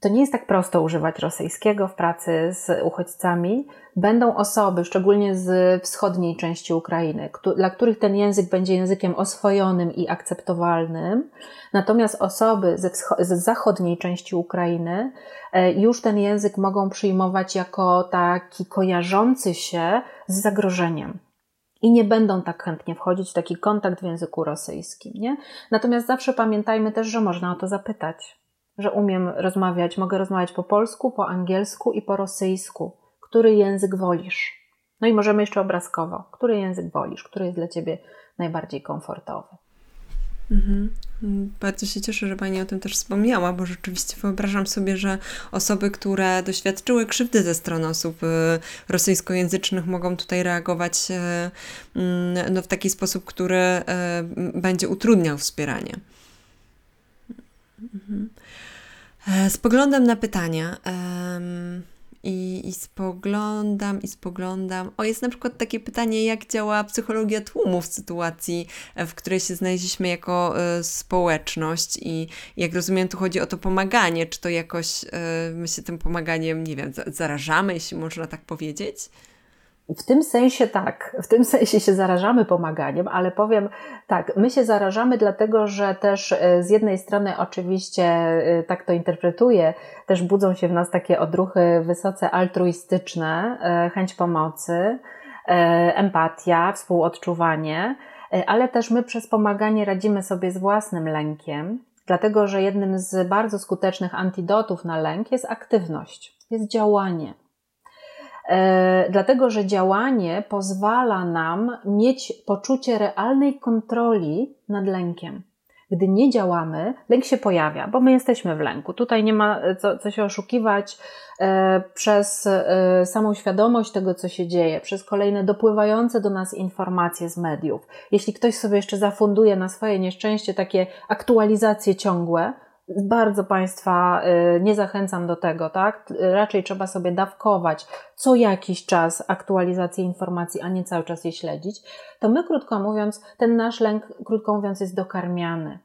to nie jest tak prosto używać rosyjskiego w pracy z uchodźcami. Będą osoby, szczególnie z wschodniej części Ukrainy, dla których ten język będzie językiem oswojonym i akceptowalnym. Natomiast osoby ze, z zachodniej części Ukrainy e, już ten język mogą przyjmować jako taki kojarzący się z zagrożeniem i nie będą tak chętnie wchodzić w taki kontakt w języku rosyjskim. Nie? Natomiast zawsze pamiętajmy też, że można o to zapytać że umiem rozmawiać, mogę rozmawiać po polsku, po angielsku i po rosyjsku. Który język wolisz? No i możemy jeszcze obrazkowo. Który język wolisz? Który jest dla Ciebie najbardziej komfortowy? Mhm. Bardzo się cieszę, że Pani o tym też wspomniała, bo rzeczywiście wyobrażam sobie, że osoby, które doświadczyły krzywdy ze strony osób y, rosyjskojęzycznych, mogą tutaj reagować y, mm, no, w taki sposób, który y, będzie utrudniał wspieranie. Mhm. E, spoglądam na pytania. Um, i, I spoglądam, i spoglądam. O, jest na przykład takie pytanie, jak działa psychologia tłumu w sytuacji, e, w której się znaleźliśmy jako y, społeczność i jak rozumiem, tu chodzi o to pomaganie. Czy to jakoś y, my się tym pomaganiem, nie wiem, zarażamy, jeśli można tak powiedzieć? W tym sensie tak, w tym sensie się zarażamy pomaganiem, ale powiem tak, my się zarażamy dlatego, że też e, z jednej strony oczywiście e, tak to interpretuję, też budzą się w nas takie odruchy wysoce altruistyczne, e, chęć pomocy, empatia, współodczuwanie, ale też my przez pomaganie radzimy sobie z własnym lękiem, dlatego że jednym z bardzo skutecznych antidotów na lęk jest aktywność, jest działanie. E, dlatego że działanie pozwala nam mieć poczucie realnej kontroli nad lękiem. Gdy nie działamy, lęk się pojawia, bo my jesteśmy w lęku. Tutaj nie ma co, co się oszukiwać e, przez e, samą świadomość tego, co się dzieje, przez kolejne dopływające do nas informacje z mediów. Jeśli ktoś sobie jeszcze zafunduje na swoje nieszczęście takie aktualizacje ciągłe, bardzo Państwa y, nie zachęcam do tego, tak? Raczej trzeba sobie dawkować co jakiś czas aktualizację informacji, a nie cały czas je śledzić. To my, krótko mówiąc, ten nasz lęk, krótko mówiąc, jest dokarmiany.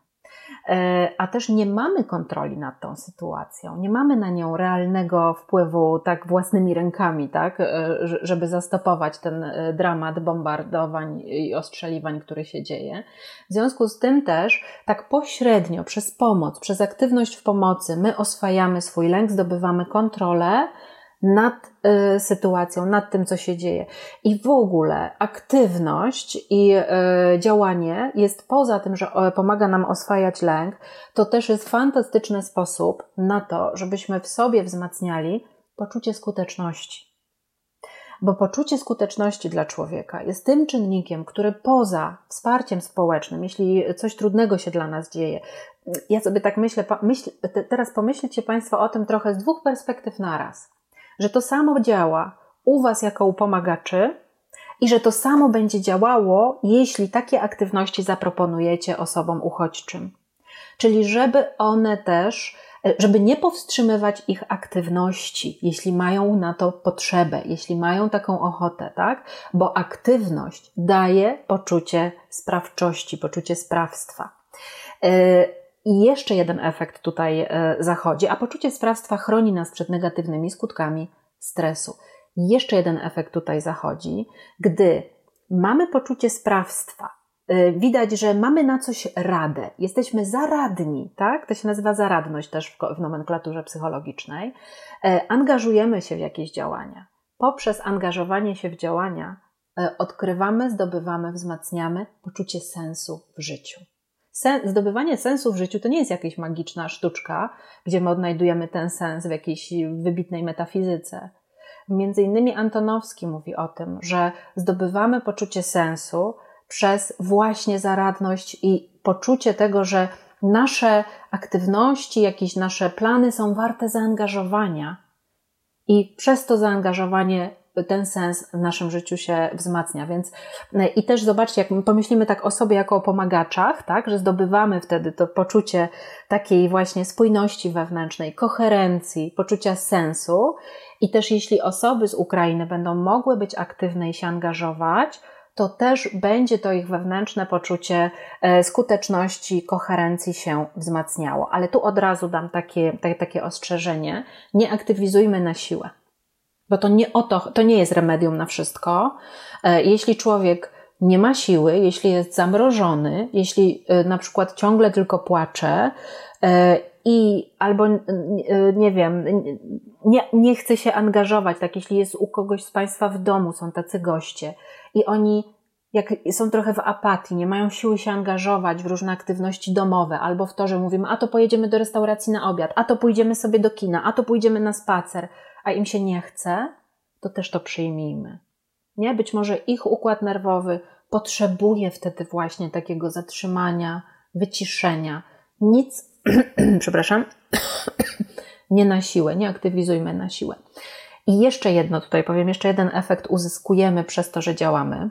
E, a też nie mamy kontroli nad tą sytuacją, nie mamy na nią realnego wpływu tak własnymi rękami, tak, e, żeby zastopować ten e, dramat bombardowań i ostrzeliwań, który się dzieje. W związku z tym też tak pośrednio, przez pomoc, przez aktywność w pomocy, my oswajamy swój lęk, zdobywamy kontrolę, nad y, sytuacją, nad tym, co się dzieje. I w ogóle aktywność i y, działanie jest poza tym, że pomaga nam oswajać lęk, to też jest fantastyczny sposób na to, żebyśmy w sobie wzmacniali poczucie skuteczności. Bo poczucie skuteczności dla człowieka jest tym czynnikiem, który poza wsparciem społecznym, jeśli coś trudnego się dla nas dzieje, ja sobie tak myślę, myśl, teraz pomyślcie Państwo o tym trochę z dwóch perspektyw naraz że to samo działa u Was jako u pomagaczy i że to samo będzie działało, jeśli takie aktywności zaproponujecie osobom uchodźczym. Czyli żeby one też, żeby nie powstrzymywać ich aktywności, jeśli mają na to potrzebę, jeśli mają taką ochotę, tak? Bo aktywność daje poczucie sprawczości, poczucie sprawstwa. E, I jeszcze jeden efekt tutaj e, zachodzi, a poczucie sprawstwa chroni nas przed negatywnymi skutkami stresu. Jeszcze jeden efekt tutaj zachodzi, gdy mamy poczucie sprawstwa, y, widać, że mamy na coś radę, jesteśmy zaradni, tak? To się nazywa zaradność też w nomenklaturze psychologicznej. E, angażujemy się w jakieś działania. Poprzez angażowanie się w działania e, odkrywamy, zdobywamy, wzmacniamy poczucie sensu w życiu. Sen, zdobywanie sensu w życiu to nie jest jakaś magiczna sztuczka, gdzie my odnajdujemy ten sens w jakiejś wybitnej metafizyce. Między innymi Antonowski mówi o tym, że zdobywamy poczucie sensu przez właśnie zaradność i poczucie tego, że nasze aktywności, jakieś nasze plany są warte zaangażowania. I przez to zaangażowanie ten sens w naszym życiu się wzmacnia. Więc i też zobaczcie, jak pomyślimy tak o sobie jako o pomagaczach, tak, że zdobywamy wtedy to poczucie takiej właśnie spójności wewnętrznej, koherencji, poczucia sensu. I też jeśli osoby z Ukrainy będą mogły być aktywne i się angażować, to też będzie to ich wewnętrzne poczucie e, skuteczności, koherencji się wzmacniało. Ale tu od razu dam takie, takie ostrzeżenie: nie aktywizujmy na siłę bo to nie o to, to nie jest remedium na wszystko. E, jeśli człowiek nie ma siły, jeśli jest zamrożony, jeśli e, na przykład ciągle tylko płacze e, i albo nie wiem, nie, nie chce się angażować, tak jeśli jest u kogoś z Państwa w domu, są tacy goście i oni jak są trochę w apatii, nie mają siły się angażować w różne aktywności domowe, albo w to, że mówimy, a to pojedziemy do restauracji na obiad, a to pójdziemy sobie do kina, a to pójdziemy na spacer, a im się nie chce, to też to przyjmijmy. Nie? Być może ich układ nerwowy potrzebuje wtedy właśnie takiego zatrzymania, wyciszenia. Nic, przepraszam, nie na siłę, nie aktywizujmy na siłę. I jeszcze jedno tutaj powiem, jeszcze jeden efekt uzyskujemy przez to, że działamy,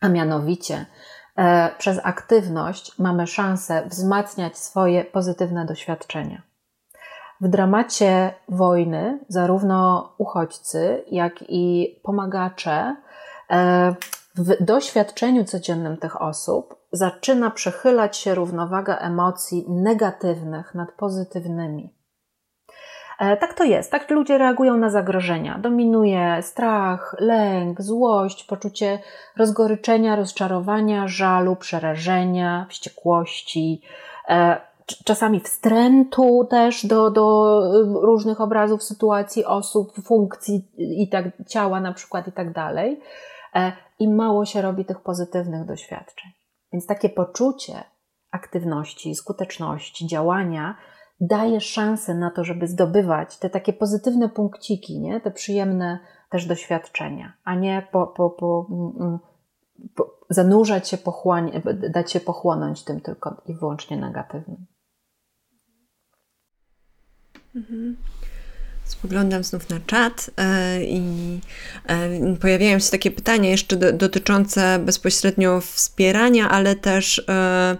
a mianowicie e, przez aktywność mamy szansę wzmacniać swoje pozytywne doświadczenia. W dramacie wojny zarówno uchodźcy, jak i pomagacze e, w doświadczeniu codziennym tych osób zaczyna przechylać się równowaga emocji negatywnych nad pozytywnymi. E, tak to jest, tak ludzie reagują na zagrożenia. Dominuje strach, lęk, złość, poczucie rozgoryczenia, rozczarowania, żalu, przerażenia, wściekłości, e, czasami wstrętu też do, do y, różnych obrazów, sytuacji, osób, funkcji i tak, ciała na przykład i tak dalej. E, I mało się robi tych pozytywnych doświadczeń. Więc takie poczucie aktywności, skuteczności, działania daje szansę na to, żeby zdobywać te takie pozytywne punkciki, nie? te przyjemne też doświadczenia, a nie po, po, po, mm, mm, po zanurzać się, pochłania, dać się pochłonąć tym tylko i wyłącznie negatywnym. Mhm. Spoglądam znów na czat e, i e, pojawiają się takie pytania jeszcze dotyczące bezpośrednio wspierania, ale też e,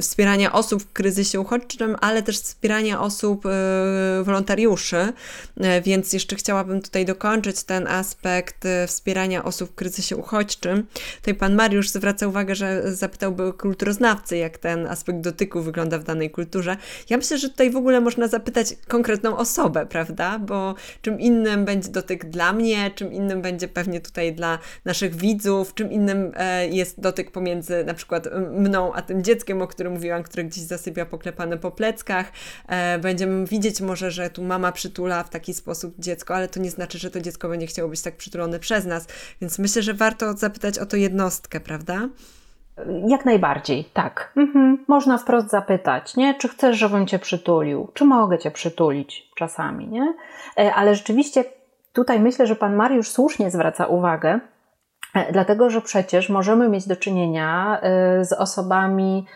wspierania osób w kryzysie uchodźczym, ale też wspierania osób, wolontariuszy, więc jeszcze chciałabym tutaj dokończyć ten aspekt wspierania osób w kryzysie uchodźczym. Tutaj pan Mariusz zwraca uwagę, że zapytałby kulturoznawcy, jak ten aspekt dotyku wygląda w danej kulturze. Ja myślę, że tutaj w ogóle można zapytać konkretną osobę, prawda? Bo czym innym będzie dotyk dla mnie, czym innym będzie pewnie tutaj dla naszych widzów, czym innym e, jest dotyk pomiędzy na przykład mną a tym dzieckiem, o którym mówiłam, które gdzieś zasypia poklepane po pleckach. E, będziemy widzieć może, że tu mama przytula w taki sposób dziecko, ale to nie znaczy, że to dziecko będzie chciało być tak przytulone przez nas. Więc myślę, że warto zapytać o to jednostkę, prawda? Jak najbardziej, tak. Mhm. Można wprost zapytać, nie? Czy chcesz, żebym cię przytulił? Czy mogę cię przytulić czasami, nie? E, ale rzeczywiście tutaj myślę, że pan Mariusz słusznie zwraca uwagę, e, dlatego że przecież możemy mieć do czynienia e, z osobami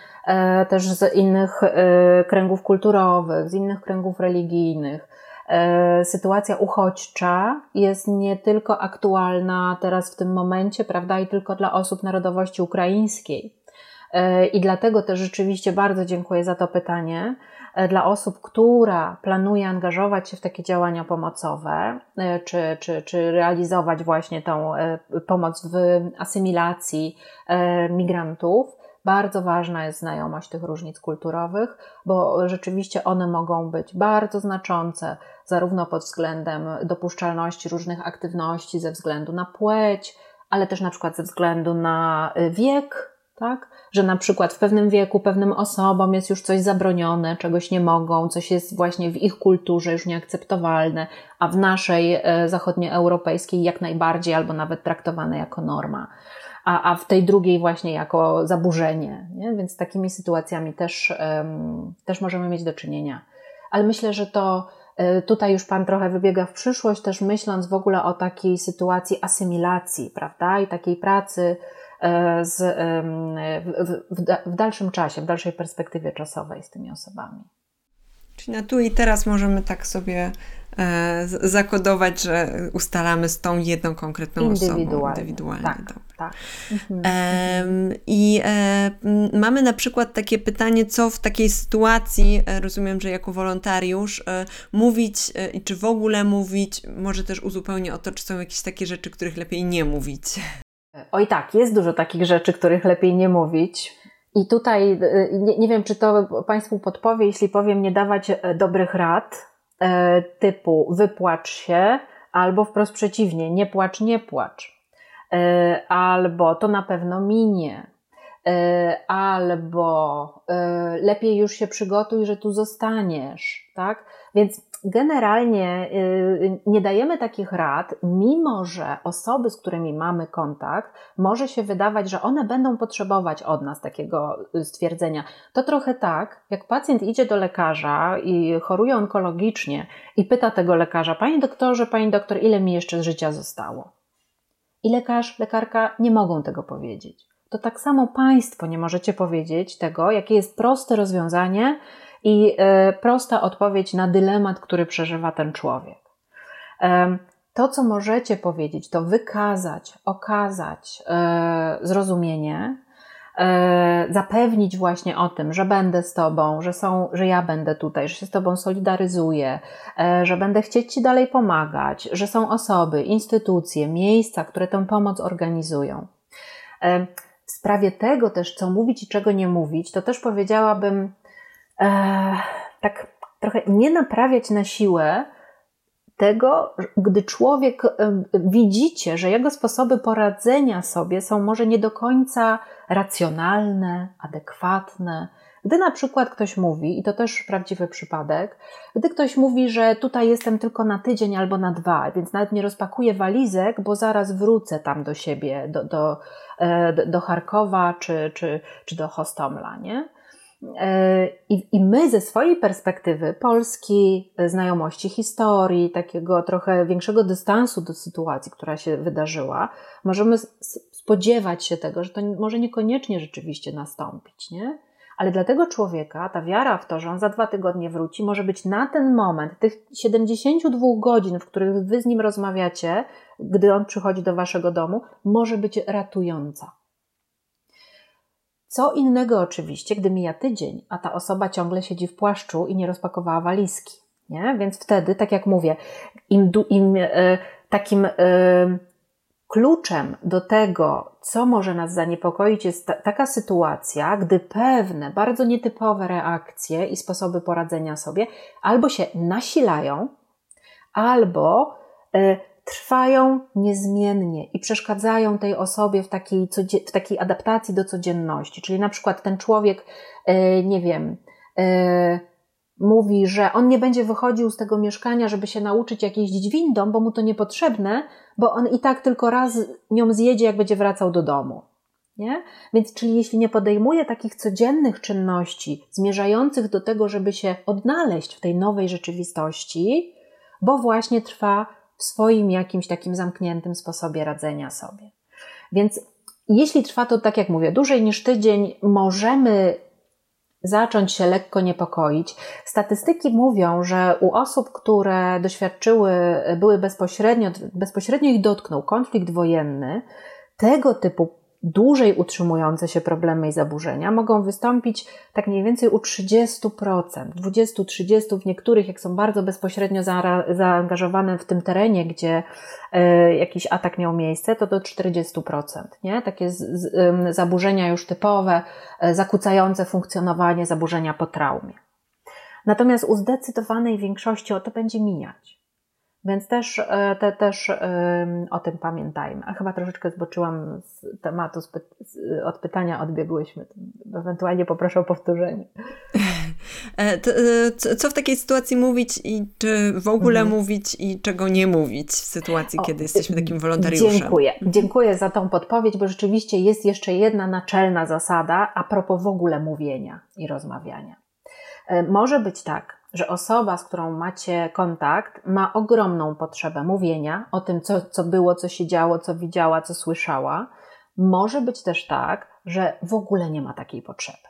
też z innych kręgów kulturowych, z innych kręgów religijnych, sytuacja uchodźcza jest nie tylko aktualna teraz w tym momencie, prawda, i tylko dla osób narodowości ukraińskiej. E, I dlatego też rzeczywiście bardzo dziękuję za to pytanie. E, dla osób, która planuje angażować się w takie działania pomocowe, czy, czy, czy realizować właśnie tą pomoc w asymilacji migrantów, bardzo ważna jest znajomość tych różnic kulturowych, bo rzeczywiście one mogą być bardzo znaczące, zarówno pod względem dopuszczalności różnych aktywności ze względu na płeć, ale też na przykład ze względu na y, wiek, tak? Że na przykład w pewnym wieku pewnym osobom jest już coś zabronione, czegoś nie mogą, coś jest właśnie w ich kulturze już nieakceptowalne, a w naszej y, zachodnioeuropejskiej jak najbardziej albo nawet traktowane jako norma a, a w tej drugiej właśnie jako zaburzenie. Nie? Więc z takimi sytuacjami też, też możemy mieć do czynienia. Ale myślę, że to e, tutaj już Pan trochę wybiega w przyszłość, też myśląc w ogóle o takiej sytuacji asymilacji, prawda? I takiej pracy e, z, w, w, w dalszym czasie, w dalszej perspektywie czasowej z tymi osobami. Czyli na tu i teraz możemy tak sobie zakodować, że ustalamy z tą jedną konkretną indywidualnie. osobą indywidualnie. Tak, tak. Mhm. E, I e, mamy na przykład takie pytanie, co w takiej sytuacji, e, rozumiem, że jako wolontariusz, e, mówić e, i czy w ogóle mówić, może też uzupełnię o to, czy są jakieś takie rzeczy, których lepiej nie mówić. Oj tak, jest dużo takich rzeczy, których lepiej nie mówić. I tutaj nie, nie, wiem, czy to Państwu podpowie, jeśli powiem nie dawać e, dobrych rad e, typu wypłacz się, albo wprost przeciwnie, nie płacz, nie płacz, e, albo to na pewno minie, albo lepiej już się przygotuj, że tu zostaniesz, tak? Więc generalnie y, nie dajemy takich rad, mimo że osoby, z którymi mamy kontakt, może się wydawać, że one będą potrzebować od nas takiego y, stwierdzenia. To trochę tak, jak pacjent idzie do lekarza i choruje onkologicznie i pyta tego lekarza: Panie doktorze, pani doktor, ile mi jeszcze życia zostało? I lekarz, lekarka nie mogą tego powiedzieć. To tak samo Państwo nie możecie powiedzieć tego, jakie jest proste rozwiązanie i e, prosta odpowiedź na dylemat, który przeżywa ten człowiek. To, co możecie powiedzieć, to wykazać, okazać e, zrozumienie, e, zapewnić właśnie o tym, że będę z Tobą, że, są, że ja będę tutaj, że się z Tobą solidaryzuję, że będę chcieć Ci dalej pomagać, że są osoby, instytucje, miejsca, które tę pomoc organizują. W sprawie tego też, co mówić i czego nie mówić, to też powiedziałabym, e, tak trochę nie naprawiać na siłę tego, gdy człowiek e, widzicie, że jego sposoby poradzenia sobie są może nie do końca racjonalne, adekwatne. Gdy na przykład ktoś mówi, i to też prawdziwy przypadek, gdy ktoś mówi, że tutaj jestem tylko na tydzień albo na dwa, więc nawet nie rozpakuję walizek, bo zaraz wrócę tam do siebie, do, do, e, do Charkowa czy, czy, czy do Hostomla, nie? E, I, I my ze swojej perspektywy Polski, e, znajomości historii, takiego trochę większego dystansu do sytuacji, która się wydarzyła, możemy spodziewać się tego, że to może niekoniecznie rzeczywiście nastąpić, nie? Ale dla tego człowieka ta wiara w to, że on za dwa tygodnie wróci, może być na ten moment, tych 72 godzin, w których wy z nim rozmawiacie, gdy on przychodzi do waszego domu, może być ratująca. Co innego oczywiście, gdy mija tydzień, a ta osoba ciągle siedzi w płaszczu i nie rozpakowała walizki. Nie? Więc wtedy, tak jak mówię, im, im e, takim e, kluczem do tego, co może nas zaniepokoić, jest ta, taka sytuacja, gdy pewne bardzo nietypowe reakcje i sposoby poradzenia sobie albo się nasilają, albo e, trwają niezmiennie i przeszkadzają tej osobie w takiej, w takiej adaptacji do codzienności. Czyli na przykład ten człowiek, e, nie wiem, e, mówi, że on nie będzie wychodził z tego mieszkania, żeby się nauczyć jak jeździć windą, bo mu to niepotrzebne, bo on i tak tylko raz nią zjedzie, jak będzie wracał do domu. Nie? Więc, czyli jeśli nie podejmuje takich codziennych czynności zmierzających do tego, żeby się odnaleźć w tej nowej rzeczywistości, bo właśnie trwa w swoim jakimś takim zamkniętym sposobie radzenia sobie. Więc jeśli trwa to, tak jak mówię, dłużej niż tydzień, możemy zacząć się lekko niepokoić. Statystyki mówią, że u osób, które doświadczyły, były bezpośrednio, bezpośrednio ich dotknął konflikt wojenny, tego typu dłużej utrzymujące się problemy i zaburzenia mogą wystąpić tak mniej więcej u 30%, 20-30% w niektórych, jak są bardzo bezpośrednio zaangażowane w tym terenie, gdzie e, jakiś atak miał miejsce, to do 40%, nie? Takie z, z, zaburzenia już typowe, e, zakłócające funkcjonowanie, zaburzenia po traumie. Natomiast u zdecydowanej większości o to będzie mijać. Więc też, e, te, też o tym pamiętajmy. A chyba troszeczkę zboczyłam z tematu, od pytania odbiegłyśmy. Ewentualnie poproszę o powtórzenie. E, e, co w takiej sytuacji mówić i czy w ogóle mhm. mówić i czego nie mówić w sytuacji, o, kiedy jesteśmy takim wolontariuszem? Dziękuję. Dziękuję za tą podpowiedź, bo rzeczywiście jest jeszcze jedna naczelna zasada a propos w ogóle mówienia i rozmawiania. Może być tak, że osoba, z którą macie kontakt, ma ogromną potrzebę mówienia o tym, co, co było, co się działo, co widziała, co słyszała. Może być też tak, że w ogóle nie ma takiej potrzeby.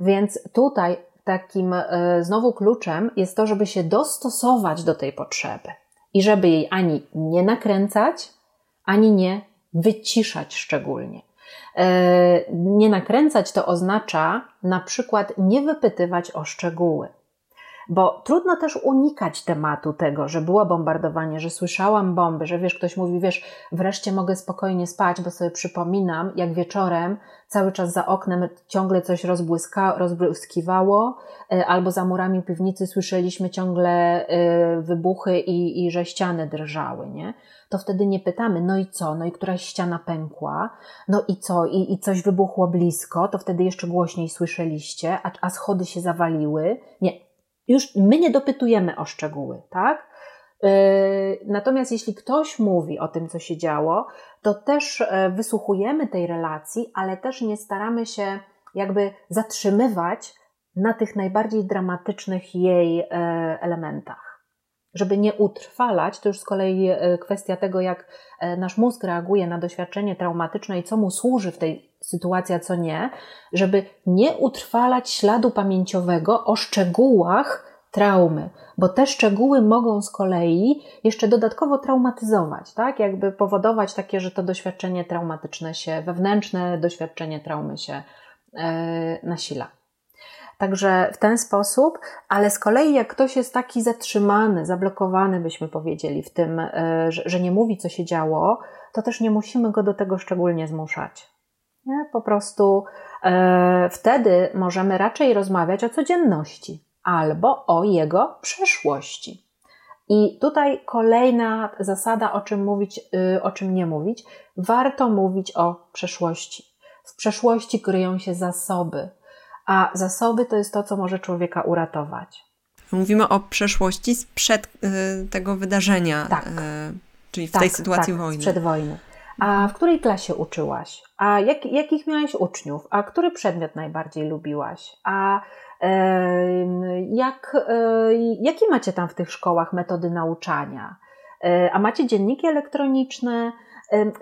Więc tutaj takim y, znowu kluczem jest to, żeby się dostosować do tej potrzeby i żeby jej ani nie nakręcać, ani nie wyciszać szczególnie. E, nie nakręcać to oznacza na przykład nie wypytywać o szczegóły. Bo trudno też unikać tematu tego, że było bombardowanie, że słyszałam bomby, że wiesz, ktoś mówi, wiesz, wreszcie mogę spokojnie spać, bo sobie przypominam, jak wieczorem cały czas za oknem ciągle coś rozbłyska, rozbłyskiwało, e, albo za murami piwnicy słyszeliśmy ciągle e, wybuchy i, i że ściany drżały, nie? To wtedy nie pytamy, no i co, no i któraś ściana pękła, no i co, i, i coś wybuchło blisko, to wtedy jeszcze głośniej słyszeliście, a, a schody się zawaliły. Nie, już my nie dopytujemy o szczegóły, tak? Yy, natomiast jeśli ktoś mówi o tym, co się działo, to też e, wysłuchujemy tej relacji, ale też nie staramy się jakby zatrzymywać na tych najbardziej dramatycznych jej e, elementach. Żeby nie utrwalać, to już z kolei e, kwestia tego, jak nasz mózg reaguje na doświadczenie traumatyczne i co mu służy w tej sytuacja, a co nie, żeby nie utrwalać śladu pamięciowego o szczegółach traumy, bo te szczegóły mogą z kolei jeszcze dodatkowo traumatyzować, tak? Jakby powodować takie, że to doświadczenie traumatyczne się, wewnętrzne doświadczenie traumy się yy, nasila. Także w ten sposób, ale z kolei jak ktoś jest taki zatrzymany, zablokowany, byśmy powiedzieli, w tym, że, że nie mówi, co się działo, to też nie musimy go do tego szczególnie zmuszać. Nie? Po prostu e, wtedy możemy raczej rozmawiać o codzienności albo o jego przeszłości. I tutaj kolejna zasada, o czym mówić, y, o czym nie mówić. Warto mówić o przeszłości. W przeszłości kryją się zasoby, a zasoby to jest to, co może człowieka uratować. Mówimy o przeszłości sprzed y, tego wydarzenia, tak. y, czyli w tak, tej sytuacji tak, wojny. Przed wojny. A w której klasie uczyłaś? A jak, jakich miałaś uczniów? A który przedmiot najbardziej lubiłaś? A jak, e, jakie macie tam w tych szkołach metody nauczania? E, a macie dzienniki elektroniczne?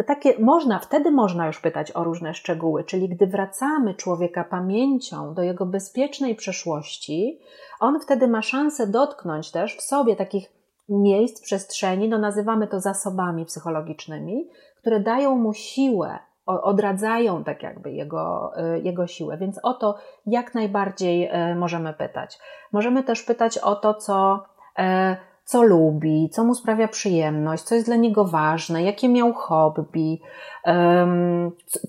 Takie można, wtedy można już pytać o różne szczegóły, czyli gdy wracamy człowieka pamięcią do jego bezpiecznej przeszłości, on wtedy ma szansę dotknąć też w sobie takich miejsc, przestrzeni, no nazywamy to zasobami psychologicznymi, które dają mu siłę odradzają tak jakby jego, jego siłę. Więc o to jak najbardziej możemy pytać. Możemy też pytać o to, co co lubi, co mu sprawia przyjemność, co jest dla niego ważne, jakie miał hobby,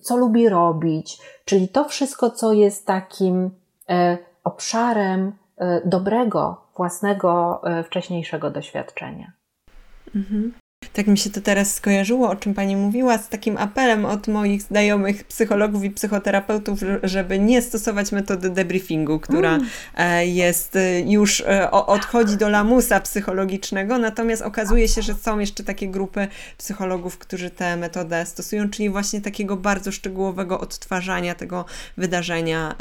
co lubi robić, czyli to wszystko, co jest takim e, obszarem e, dobrego, własnego, e, wcześniejszego doświadczenia. Mhm. Tak mi się to teraz skojarzyło, o czym Pani mówiła, z takim apelem od moich znajomych psychologów i psychoterapeutów, żeby nie stosować metody debriefingu, która mm. E, jest e, już, e, odchodzi do lamusa psychologicznego, natomiast okazuje się, że są jeszcze takie grupy psychologów, którzy tę metodę stosują, czyli właśnie takiego bardzo szczegółowego odtwarzania tego wydarzenia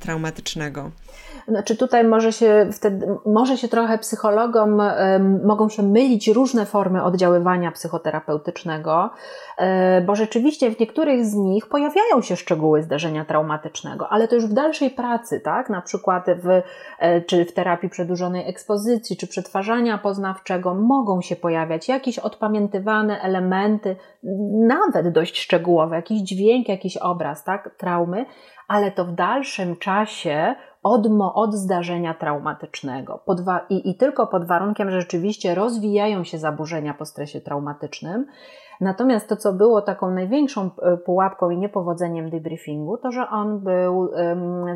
traumatycznego. Znaczy tutaj może się wtedy, może się trochę psychologom, mogą się mylić różne formy oddziaływania psychoterapeutycznego, bo rzeczywiście w niektórych z nich pojawiają się szczegóły zdarzenia traumatycznego, ale to już w dalszej pracy, tak? Na przykład w, e, czy w terapii przedłużonej ekspozycji, czy przetwarzania poznawczego mogą się pojawiać jakieś odpamiętywane elementy, nawet dość szczegółowe, jakiś dźwięk, jakiś obraz, tak? Traumy, ale to w dalszym czasie od, od zdarzenia traumatycznego. i, I tylko pod warunkiem, że rzeczywiście rozwijają się zaburzenia po stresie traumatycznym. Natomiast to, co było taką największą e, pułapką i niepowodzeniem debriefingu, to, że on był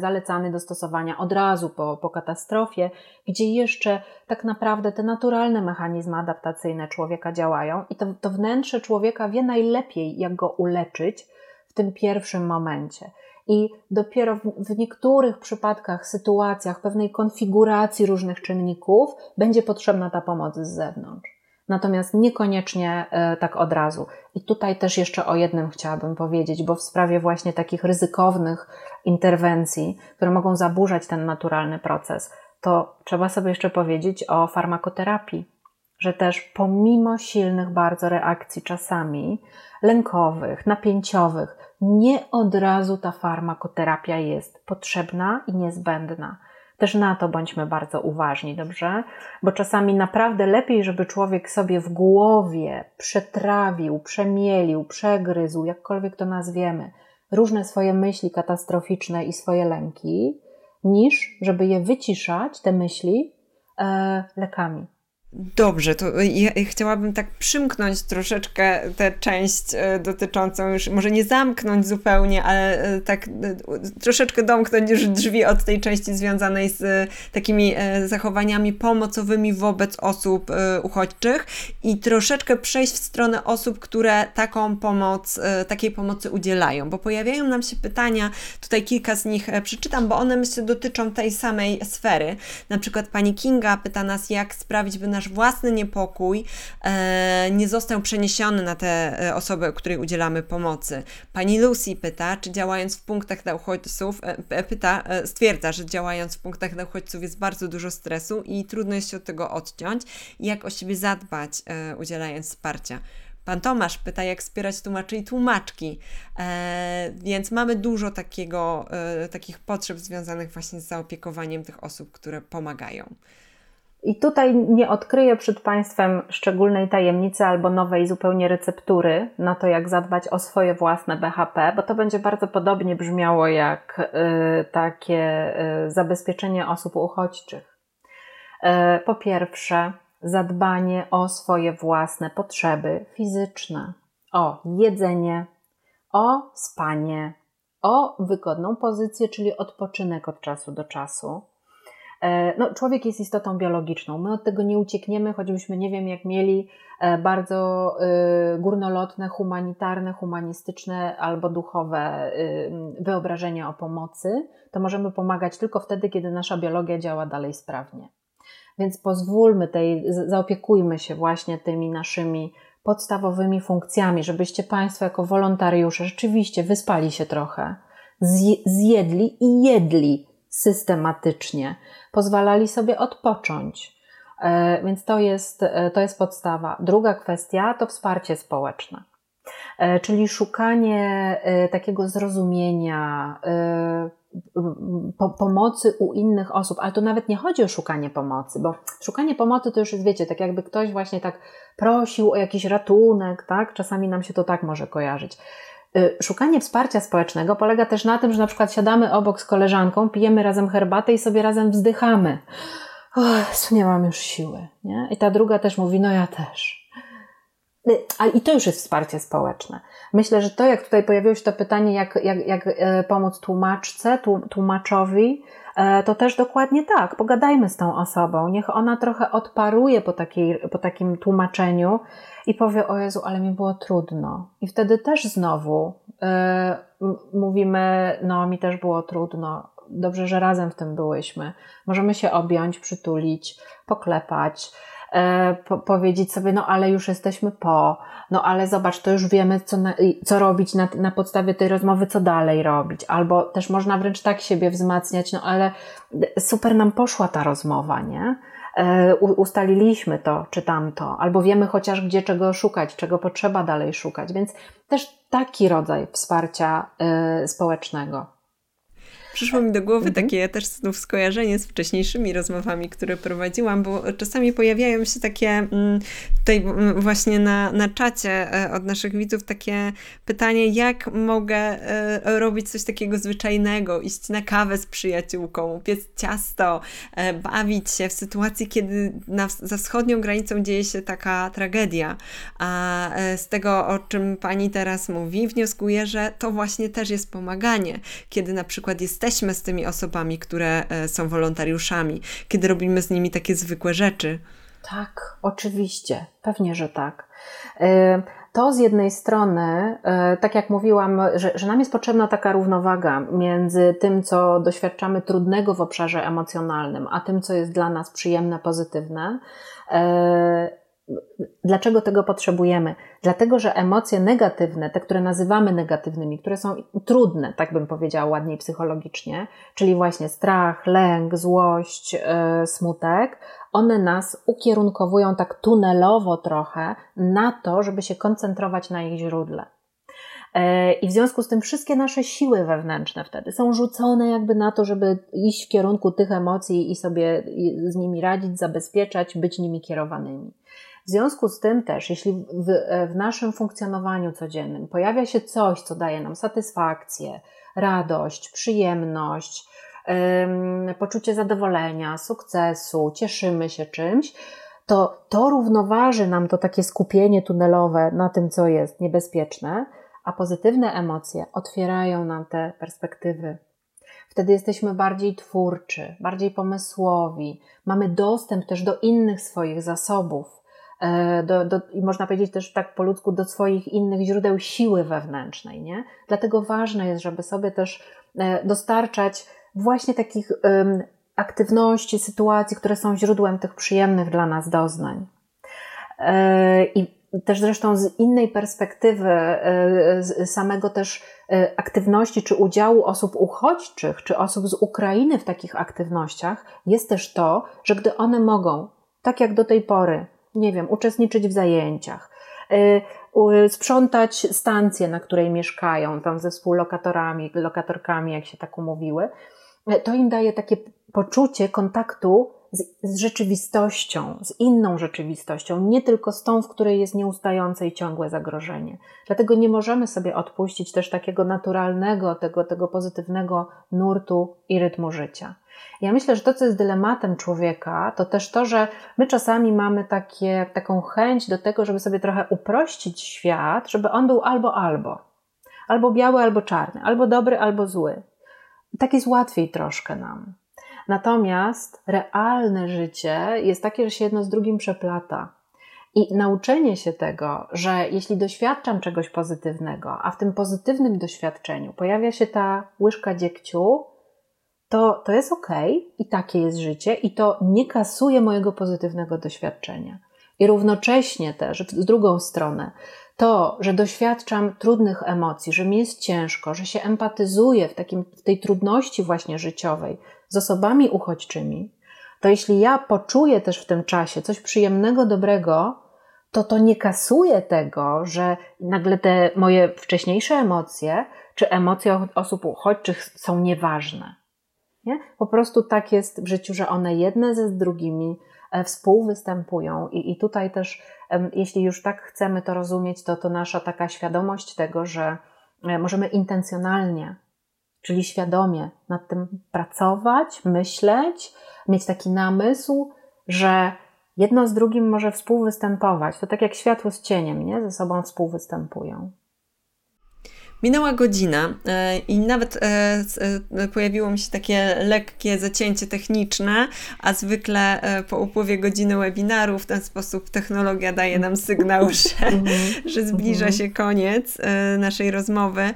zalecany do stosowania od razu po, po katastrofie, gdzie jeszcze tak naprawdę te naturalne mechanizmy adaptacyjne człowieka działają i to, to wnętrze człowieka wie najlepiej, jak go uleczyć w tym pierwszym momencie i dopiero w, niektórych przypadkach, sytuacjach, pewnej konfiguracji różnych czynników będzie potrzebna ta pomoc z zewnątrz. Natomiast niekoniecznie e, tak od razu. I tutaj też jeszcze o jednym chciałabym powiedzieć, bo w sprawie właśnie takich ryzykownych interwencji, które mogą zaburzać ten naturalny proces, to trzeba sobie jeszcze powiedzieć o farmakoterapii, że też pomimo silnych bardzo reakcji czasami lękowych, napięciowych, nie od razu ta farmakoterapia jest potrzebna i niezbędna. Też na to bądźmy bardzo uważni, dobrze? Bo czasami naprawdę lepiej, żeby człowiek sobie w głowie przetrawił, przemielił, przegryzł, jakkolwiek to nazwiemy, różne swoje myśli katastroficzne i swoje lęki, niż żeby je wyciszać, te myśli, e, lekami. Dobrze, to ja chciałabym tak przymknąć troszeczkę tę część e, dotyczącą już, może nie zamknąć zupełnie, ale e, tak e, troszeczkę domknąć już drzwi od tej części związanej z takimi zachowaniami pomocowymi wobec osób uchodźczych i troszeczkę przejść w stronę osób, które taką pomoc, takiej pomocy udzielają, bo pojawiają nam się pytania, tutaj kilka z nich przeczytam, bo one myślę dotyczą tej samej sfery. Na przykład pani Kinga pyta nas, jak sprawić, by nasz nasz własny niepokój e, nie został przeniesiony na te e, osoby, której udzielamy pomocy. Pani Lucy pyta, czy działając w punktach dla uchodźców, e, pyta, stwierdza, że działając w punktach dla uchodźców jest bardzo dużo stresu i trudno jest się od tego odciąć. Jak o siebie zadbać, udzielając wsparcia? Pan Tomasz pyta, jak wspierać tłumaczy i tłumaczki. E, więc mamy dużo takiego, e, takich potrzeb związanych właśnie z zaopiekowaniem tych osób, które pomagają. I tutaj nie odkryję przed Państwem szczególnej tajemnicy albo nowej zupełnie receptury na to, jak zadbać o swoje własne BHP, bo to będzie bardzo podobnie brzmiało jak y, takie y, zabezpieczenie osób uchodźczych. Y, po pierwsze, zadbanie o swoje własne potrzeby fizyczne, o jedzenie, o spanie, o wygodną pozycję, czyli odpoczynek od czasu do czasu no, człowiek jest istotą biologiczną. My od tego nie uciekniemy, choćbyśmy nie wiem, jak mieli e, bardzo e, górnolotne, humanitarne, humanistyczne albo duchowe wyobrażenia o pomocy, to możemy pomagać tylko wtedy, kiedy nasza biologia działa dalej sprawnie. Więc pozwólmy tej, zaopiekujmy się właśnie tymi naszymi podstawowymi funkcjami, żebyście Państwo jako wolontariusze rzeczywiście wyspali się trochę, zjedli i jedli systematycznie, pozwalali sobie odpocząć. E, więc to jest, e, to jest podstawa. Druga kwestia to wsparcie społeczne, e, czyli szukanie takiego zrozumienia, po, pomocy u innych osób, ale to nawet nie chodzi o szukanie pomocy, bo szukanie pomocy to już jest, wiecie, tak jakby ktoś właśnie tak prosił o jakiś ratunek, tak? Czasami nam się to tak może kojarzyć. Y, szukanie wsparcia społecznego polega też na tym, że na przykład siadamy obok z koleżanką, pijemy razem herbatę i sobie razem wzdychamy. Och, nie mam już siły. Nie? I ta druga też mówi, no ja też. Y, a i to już jest wsparcie społeczne. Myślę, że to, jak tutaj pojawiło się to pytanie, jak, jak, jak e, pomóc tłumaczce, tłumaczowi, to też dokładnie tak. Pogadajmy z tą osobą. Niech ona trochę odparuje po, takiej, po takim tłumaczeniu i powie: O Jezu, ale mi było trudno. I wtedy też znowu y, mówimy: No, mi też było trudno. Dobrze, że razem w tym byłyśmy. Możemy się objąć, przytulić, poklepać E, po, powiedzieć sobie, no ale już jesteśmy po, no ale zobacz, to już wiemy, co, na, co robić na, na podstawie tej rozmowy, co dalej robić. Albo też można wręcz tak siebie wzmacniać, no ale super nam poszła ta rozmowa, nie? E, ustaliliśmy to czy tamto, albo wiemy chociaż gdzie czego szukać, czego potrzeba dalej szukać, więc też taki rodzaj wsparcia y, społecznego. Przyszło mi do głowy mhm. takie też znów skojarzenie z wcześniejszymi rozmowami, które prowadziłam, bo czasami pojawiają się takie mm, tutaj mm, właśnie na, na czacie e, od naszych widzów takie pytanie, jak mogę e, robić coś takiego zwyczajnego, iść na kawę z przyjaciółką, piec ciasto, e, bawić się w sytuacji, kiedy na, za wschodnią granicą dzieje się taka tragedia. A z tego, o czym pani teraz mówi, wnioskuję, że to właśnie też jest pomaganie, kiedy na przykład jest jesteśmy z tymi osobami, które e, są wolontariuszami, kiedy robimy z nimi takie zwykłe rzeczy. Tak, oczywiście, pewnie, że tak. E, to z jednej strony, e, tak jak mówiłam, że, że nam jest potrzebna taka równowaga między tym, co doświadczamy trudnego w obszarze emocjonalnym, a tym, co jest dla nas przyjemne, pozytywne Dlaczego tego potrzebujemy? Dlatego, że emocje negatywne, te, które nazywamy negatywnymi, które są trudne, tak bym powiedziała ładniej psychologicznie, czyli właśnie strach, lęk, złość, yy, smutek, one nas ukierunkowują tak tunelowo trochę na to, żeby się koncentrować na ich źródle. E, I w związku z tym wszystkie nasze siły wewnętrzne wtedy są rzucone jakby na to, żeby iść w kierunku tych emocji i sobie z nimi radzić, zabezpieczać, być nimi kierowanymi. W związku z tym też, jeśli w, w naszym funkcjonowaniu codziennym pojawia się coś, co daje nam satysfakcję, radość, przyjemność, poczucie zadowolenia, sukcesu, cieszymy się czymś, to to równoważy nam to takie skupienie tunelowe na tym, co jest niebezpieczne, a pozytywne emocje otwierają nam te perspektywy. Wtedy jesteśmy bardziej twórczy, bardziej pomysłowi, mamy dostęp też do innych swoich zasobów do, do, i można powiedzieć też tak po ludzku, do swoich innych źródeł siły wewnętrznej. Nie? Dlatego ważne jest, żeby sobie też e, dostarczać właśnie takich um, aktywności, sytuacji, które są źródłem tych przyjemnych dla nas doznań. E, I też zresztą z innej perspektywy samego też aktywności czy udziału osób uchodźczych, czy osób z Ukrainy w takich aktywnościach jest też to, że gdy one mogą, tak jak do tej pory, nie wiem, uczestniczyć w zajęciach, y, sprzątać stację, na której mieszkają, tam ze współlokatorami, lokatorkami, jak się tak umówiły, y, to im daje takie poczucie kontaktu z, z, rzeczywistością, z inną rzeczywistością, nie tylko z tą, w której jest nieustające i ciągłe zagrożenie. Dlatego nie możemy sobie odpuścić też takiego naturalnego, tego, tego pozytywnego nurtu i rytmu życia. Ja myślę, że to, co jest dylematem człowieka, to też to, że my czasami mamy takie, taką chęć do tego, żeby sobie trochę uprościć świat, żeby on był albo albo. Albo biały, albo czarny, albo dobry, albo zły. Tak jest łatwiej troszkę nam. Natomiast realne życie jest takie, że się jedno z drugim przeplata. I nauczenie się tego, że jeśli doświadczam czegoś pozytywnego, a w tym pozytywnym doświadczeniu pojawia się ta łyżka dziegciu, to, to jest ok i takie jest życie, i to nie kasuje mojego pozytywnego doświadczenia. I równocześnie też, w drugą stronę, to, że doświadczam trudnych emocji, że mi jest ciężko, że się empatyzuję w, takim, w tej trudności właśnie życiowej z osobami uchodźczymi, to jeśli ja poczuję też w tym czasie coś przyjemnego, dobrego, to to nie kasuje tego, że nagle te moje wcześniejsze emocje czy emocje osób uchodźczych są nieważne. Nie? Po prostu tak jest w życiu, że one jedne ze drugimi e, współwystępują i, i tutaj też, jeśli już tak chcemy to rozumieć, to to nasza taka świadomość tego, że e, możemy intencjonalnie, czyli świadomie nad tym pracować, myśleć, mieć taki namysł, że jedno z drugim może współwystępować. To tak jak światło z cieniem, nie? Ze sobą współwystępują. Minęła godzina e, i nawet e, e, pojawiło mi się takie lekkie zacięcie techniczne, a zwykle po upływie godziny webinaru w ten sposób technologia daje nam sygnał, że, że zbliża się koniec naszej rozmowy.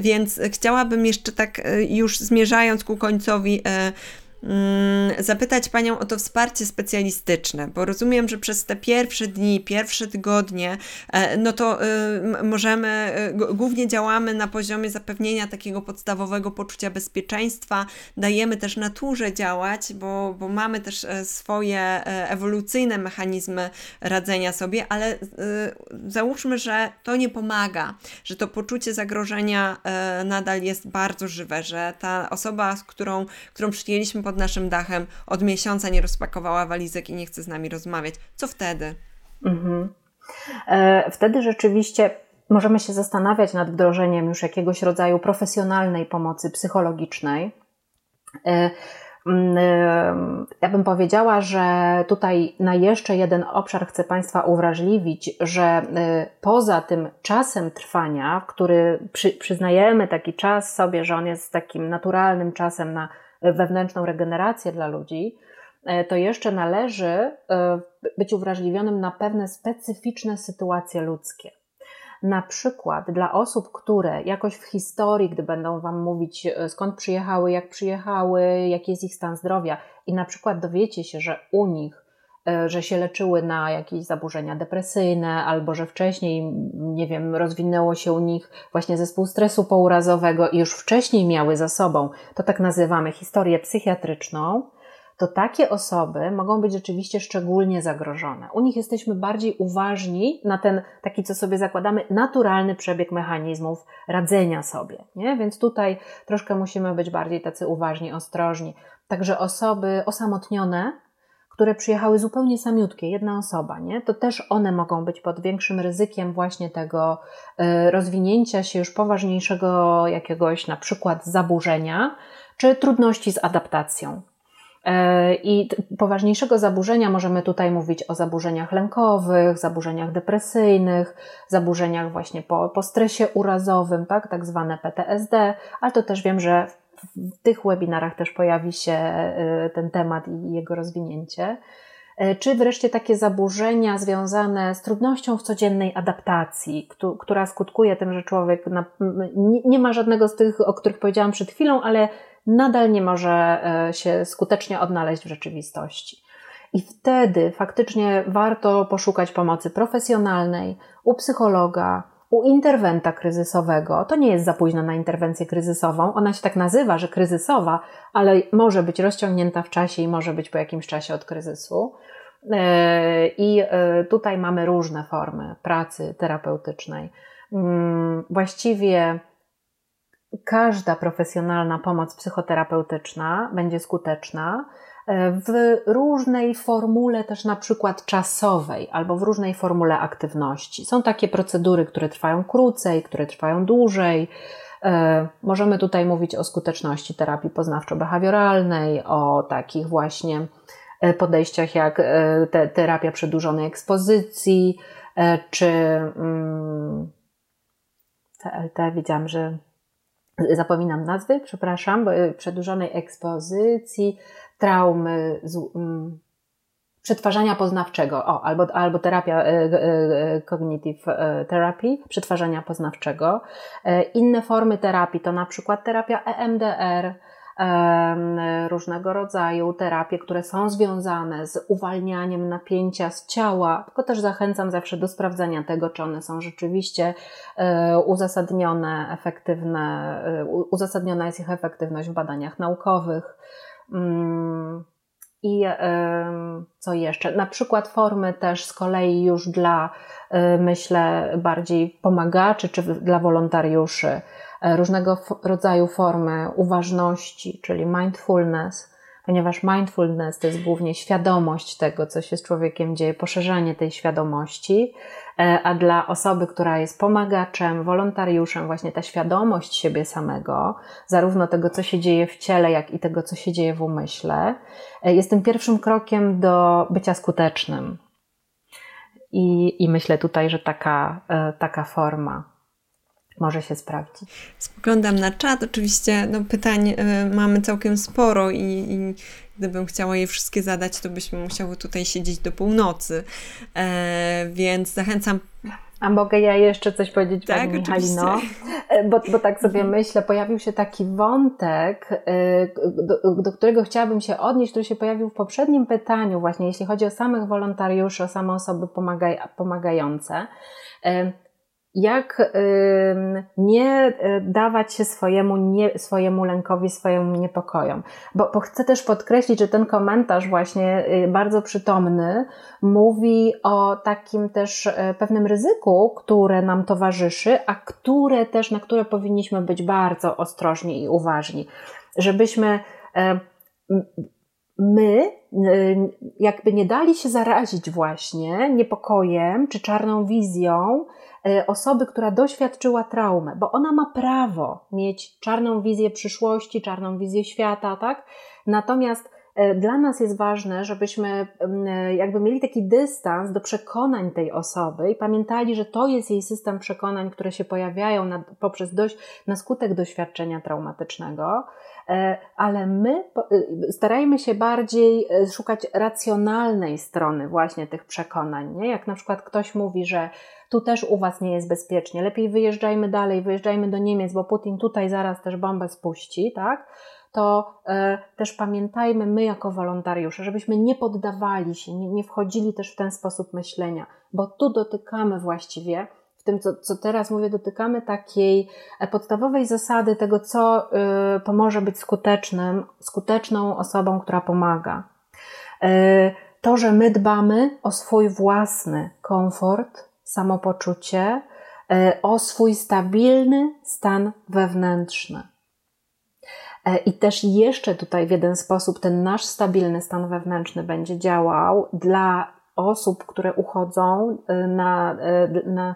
Więc chciałabym jeszcze tak już zmierzając ku końcowi zapytać Panią o to wsparcie specjalistyczne, bo rozumiem, że przez te pierwsze dni, pierwsze tygodnie, e, no to y, możemy, y, głównie działamy na poziomie zapewnienia takiego podstawowego poczucia bezpieczeństwa, dajemy też naturze działać, bo, bo mamy też e, swoje e, ewolucyjne mechanizmy radzenia sobie, ale załóżmy, że to nie pomaga, że to poczucie zagrożenia nadal jest bardzo żywe, że ta osoba, z którą, którą przyjęliśmy pod pod naszym dachem od miesiąca nie rozpakowała walizek i nie chce z nami rozmawiać. Co wtedy? Mhm. E, wtedy rzeczywiście możemy się zastanawiać nad wdrożeniem już jakiegoś rodzaju profesjonalnej pomocy psychologicznej. E, e, ja bym powiedziała, że tutaj na jeszcze jeden obszar chcę Państwa uwrażliwić, że poza tym czasem trwania, który przy, przyznajemy taki czas sobie, że on jest takim naturalnym czasem na wewnętrzną regenerację dla ludzi, e, to jeszcze należy e, być uwrażliwionym na pewne specyficzne sytuacje ludzkie. Na przykład dla osób, które jakoś w historii, gdy będą Wam mówić e, skąd przyjechały, jak przyjechały, jaki jest ich stan zdrowia, i na przykład dowiecie się, że u nich że się leczyły na jakieś zaburzenia depresyjne, albo że wcześniej, nie wiem, rozwinęło się u nich właśnie zespół stresu pourazowego i już wcześniej miały za sobą, to tak nazywamy historię psychiatryczną, to takie osoby mogą być rzeczywiście szczególnie zagrożone. U nich jesteśmy bardziej uważni na ten taki, co sobie zakładamy, naturalny przebieg mechanizmów radzenia sobie. Nie? Więc tutaj troszkę musimy być bardziej tacy uważni, ostrożni. Także osoby osamotnione, które przyjechały zupełnie samiutkie, jedna osoba, nie? to też one mogą być pod większym ryzykiem właśnie tego e, rozwinięcia się już poważniejszego jakiegoś na przykład zaburzenia, czy trudności z adaptacją. E, I poważniejszego zaburzenia możemy tutaj mówić o zaburzeniach lękowych, zaburzeniach depresyjnych, zaburzeniach właśnie po, po stresie urazowym, tak, tak zwane PTSD, ale to też wiem, że w tych webinarach też pojawi się y, ten temat i jego rozwinięcie. Y, czy wreszcie takie zaburzenia związane z trudnością w codziennej adaptacji, która skutkuje tym, że człowiek nie ma żadnego z tych, o których powiedziałam przed chwilą, ale nadal nie może y, się skutecznie odnaleźć w rzeczywistości. I wtedy faktycznie warto poszukać pomocy profesjonalnej u psychologa, u interwenta kryzysowego. To nie jest za późno na interwencję kryzysową. Ona się tak nazywa, że kryzysowa, ale może być rozciągnięta w czasie i może być po jakimś czasie od kryzysu. E, I e, tutaj mamy różne formy pracy terapeutycznej. Mm, właściwie każda profesjonalna pomoc psychoterapeutyczna będzie skuteczna w różnej formule też na przykład czasowej albo w różnej formule aktywności. Są takie procedury, które trwają krócej, które trwają dłużej. E, możemy tutaj mówić o skuteczności terapii poznawczo-behawioralnej, o takich właśnie e, podejściach jak te, terapia przedłużonej ekspozycji, czy mm, widziałam, że zapominam nazwy, przepraszam, przedłużonej ekspozycji, traumy, z, um, przetwarzania poznawczego, o, albo, albo terapia e, e, cognitive e, therapy, przetwarzania poznawczego. Inne formy terapii to na przykład terapia EMDR, różnego rodzaju terapie, które są związane z uwalnianiem napięcia z ciała, tylko też zachęcam zawsze do sprawdzania tego, czy one są rzeczywiście uzasadnione, efektywne, uzasadniona jest ich efektywność w badaniach naukowych. Mm, I co jeszcze? Na przykład formy też z kolei już dla, y, myślę, bardziej pomagaczy czy dla wolontariuszy. różnego rodzaju formy uważności, czyli mindfulness, ponieważ mindfulness to jest głównie świadomość tego, co się z człowiekiem dzieje, poszerzanie tej świadomości, e, a dla osoby, która jest pomagaczem, wolontariuszem, właśnie ta świadomość siebie samego, zarówno tego, co się dzieje w ciele, jak i tego, co się dzieje w umyśle, e, jest tym pierwszym krokiem do bycia skutecznym. I, i myślę tutaj, że taka, e, taka forma może się sprawdzić. Spoglądam na czat. Oczywiście no, pytań y, mamy całkiem sporo i, i, gdybym chciała je wszystkie zadać, to byśmy musiały tutaj siedzieć do północy. E, więc zachęcam a mogę ja jeszcze coś powiedzieć, tak, Pani Michalino? E, bo, bo tak sobie mhm. myślę, pojawił się taki wątek, e, do, do, którego chciałabym się odnieść, który się pojawił w poprzednim pytaniu, właśnie jeśli chodzi o samych wolontariuszy, o same osoby pomagaj, pomagające jak nie y, dawać się swojemu, nie, swojemu lękowi, swojemu niepokojom. Bo, bo chcę też podkreślić, że ten komentarz właśnie y, bardzo przytomny mówi o takim też y, pewnym ryzyku, które nam towarzyszy, a które też, na które powinniśmy być bardzo ostrożni i uważni. Żebyśmy my jakby nie dali się zarazić właśnie niepokojem czy czarną wizją, E, osoby, która doświadczyła traumę, bo ona ma prawo mieć czarną wizję przyszłości, czarną wizję świata, tak? Natomiast e, dla nas jest ważne, żebyśmy e, jakby mieli taki dystans do przekonań tej osoby i pamiętali, że to jest jej system przekonań, które się pojawiają na, poprzez dość, na skutek doświadczenia traumatycznego, ale my starajmy się bardziej szukać racjonalnej strony właśnie tych przekonań. Nie? Jak na przykład ktoś mówi, że tu też u Was nie jest bezpiecznie, lepiej wyjeżdżajmy dalej, wyjeżdżajmy do Niemiec, bo Putin tutaj zaraz też bombę spuści, tak? To e, też pamiętajmy my jako wolontariusze, żebyśmy nie poddawali się, nie, nie wchodzili też w ten sposób myślenia, bo tu dotykamy właściwie w tym, co, co teraz mówię, dotykamy takiej e, podstawowej zasady tego, co y, pomoże być skutecznym, skuteczną osobą, która pomaga. Y, to, że my dbamy o swój własny komfort, samopoczucie, e, o swój stabilny stan wewnętrzny. I też jeszcze tutaj w jeden sposób ten nasz stabilny stan wewnętrzny będzie działał dla osób, które uchodzą e, na, na mm,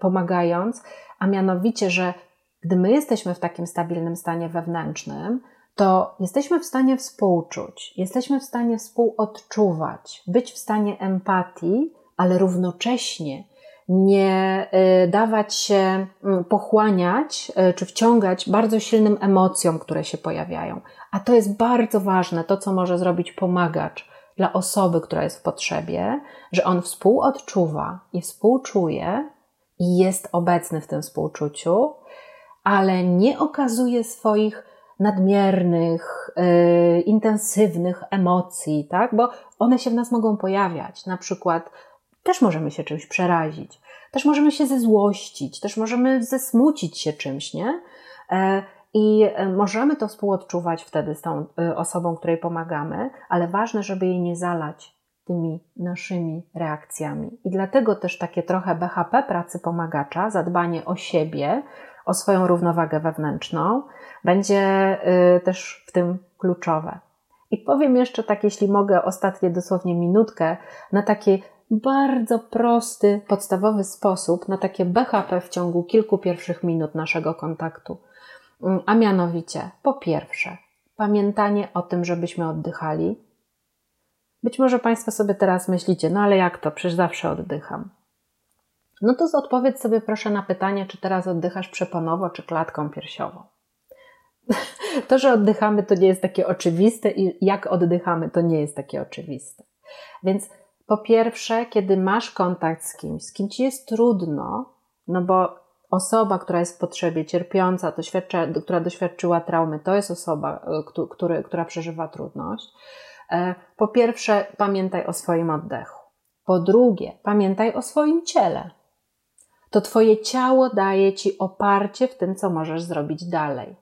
pomagając, a mianowicie, że gdy my jesteśmy w takim stabilnym stanie wewnętrznym, to jesteśmy w stanie współczuć, jesteśmy w stanie współodczuwać, być w stanie empatii ale równocześnie nie y, dawać się mm, pochłaniać y, czy wciągać bardzo silnym emocjom, które się pojawiają. A to jest bardzo ważne, to co może zrobić pomagacz dla osoby, która jest w potrzebie, że on współodczuwa i współczuje jest obecny w tym współczuciu, ale nie okazuje swoich nadmiernych, yy, intensywnych emocji, tak? Bo one się w nas mogą pojawiać. Na przykład też możemy się czymś przerazić, też możemy się zezłościć, też możemy zesmucić się czymś, nie? E, I e, możemy to współodczuwać wtedy z tą e, osobą, której pomagamy, ale ważne, żeby jej nie zalać tymi naszymi reakcjami. I dlatego też takie trochę BHP pracy pomagacza, zadbanie o siebie, o swoją równowagę wewnętrzną, będzie też w tym kluczowe. I powiem jeszcze tak, jeśli mogę, ostatnie dosłownie minutkę, na takie bardzo prosty, podstawowy sposób na takie BHP w ciągu kilku pierwszych minut naszego kontaktu. Mm, a mianowicie, po pierwsze, pamiętanie o tym, żebyśmy oddychali. Być może Państwo sobie teraz myślicie, no ale jak to? Przecież zawsze oddycham. No to odpowiedz sobie proszę na pytanie, czy teraz oddychasz przeponowo, czy klatką piersiową. To, że oddychamy, to nie jest takie oczywiste i jak oddychamy, to nie jest takie oczywiste. Więc po pierwsze, kiedy masz kontakt z kimś, z kim ci jest trudno, no bo osoba, która jest w potrzebie, cierpiąca, doświadcza, która doświadczyła traumy, to jest osoba, e, który, która przeżywa trudność. E, po pierwsze, pamiętaj o swoim oddechu. Po drugie, pamiętaj o swoim ciele. To Twoje ciało daje Ci oparcie w tym, co możesz zrobić dalej.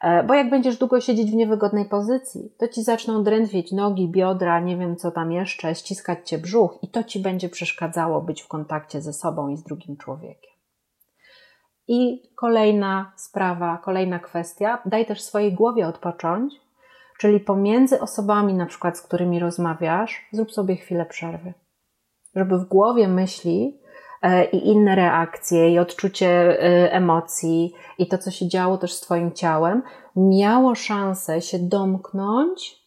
E, bo jak będziesz długo siedzieć w niewygodnej pozycji, to ci zaczną drętwieć nogi, biodra, nie wiem co tam jeszcze, ściskać cię brzuch i to ci będzie przeszkadzało być w kontakcie ze sobą i z drugim człowiekiem. I kolejna sprawa, kolejna kwestia, daj też swojej głowie odpocząć, czyli pomiędzy osobami, na przykład, z którymi rozmawiasz, zrób sobie chwilę przerwy. Żeby w głowie myśli e, i inne reakcje, i odczucie e, emocji, i to, co się działo też z Twoim ciałem, miało szansę się domknąć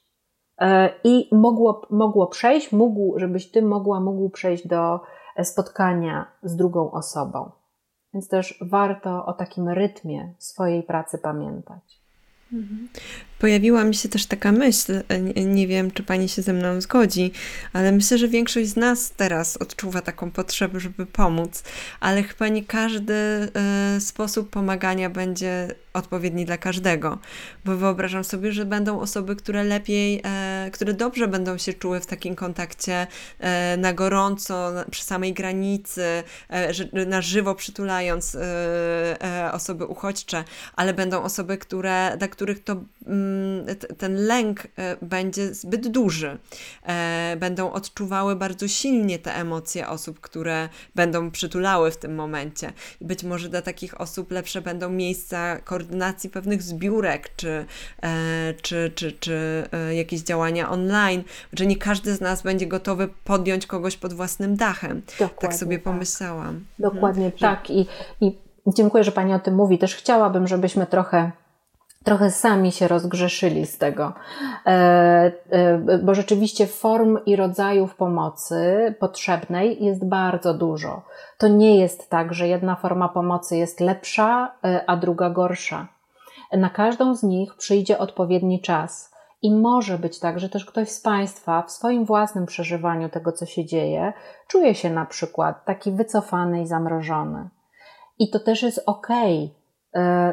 e, i mogło, mogło przejść, mógł, żebyś Ty mogła, mógł przejść do spotkania z drugą osobą. Więc też warto o takim rytmie swojej pracy pamiętać. Pojawiła mi się też taka myśl, nie, nie, wiem, czy pani się ze mną zgodzi, ale myślę, że większość z nas teraz odczuwa taką potrzebę, żeby pomóc, ale chyba nie każdy y, sposób pomagania będzie odpowiedni dla każdego, bo wyobrażam sobie, że będą osoby, które lepiej, e, które dobrze będą się czuły w takim kontakcie e, na gorąco, na, przy samej granicy, e, że, na żywo przytulając osoby uchodźcze, ale będą osoby, które, dla których to mm, ten lęk e, będzie zbyt duży. E, będą odczuwały bardzo silnie te emocje osób, które będą przytulały w tym momencie. I być może dla takich osób lepsze będą miejsca koordynacji pewnych zbiórek, czy, e, czy, czy, czy jakieś działania online, że nie każdy z nas będzie gotowy podjąć kogoś pod własnym dachem. Dokładnie tak sobie tak. pomyślałam. Dokładnie mhm. tak. I, I dziękuję, że Pani o tym mówi. Też chciałabym, żebyśmy trochę trochę sami się rozgrzeszyli z tego, e, e, bo rzeczywiście form i rodzajów pomocy potrzebnej jest bardzo dużo. To nie jest tak, że jedna forma pomocy jest lepsza, e, a druga gorsza. Na każdą z nich przyjdzie odpowiedni czas. I może być tak, że też ktoś z Państwa w swoim własnym przeżywaniu tego, co się dzieje, czuje się na przykład taki wycofany i zamrożony. I to też jest ok, E,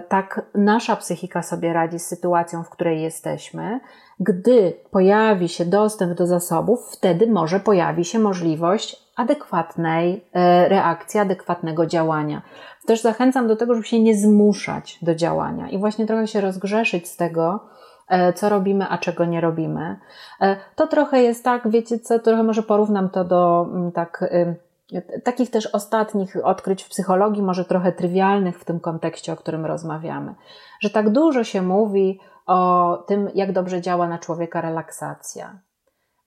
tak nasza psychika sobie radzi z sytuacją, w której jesteśmy. Gdy pojawi się dostęp do zasobów, wtedy może pojawi się możliwość adekwatnej e, reakcji, adekwatnego działania. Też zachęcam do tego, żeby się nie zmuszać do działania i właśnie trochę się rozgrzeszyć z tego, e, co robimy, a czego nie robimy. To trochę jest tak, wiecie co, trochę może porównam to do mm, tak Takich też ostatnich odkryć w psychologii, może trochę trywialnych w tym kontekście, o którym rozmawiamy, że tak dużo się mówi o tym, jak dobrze działa na człowieka relaksacja.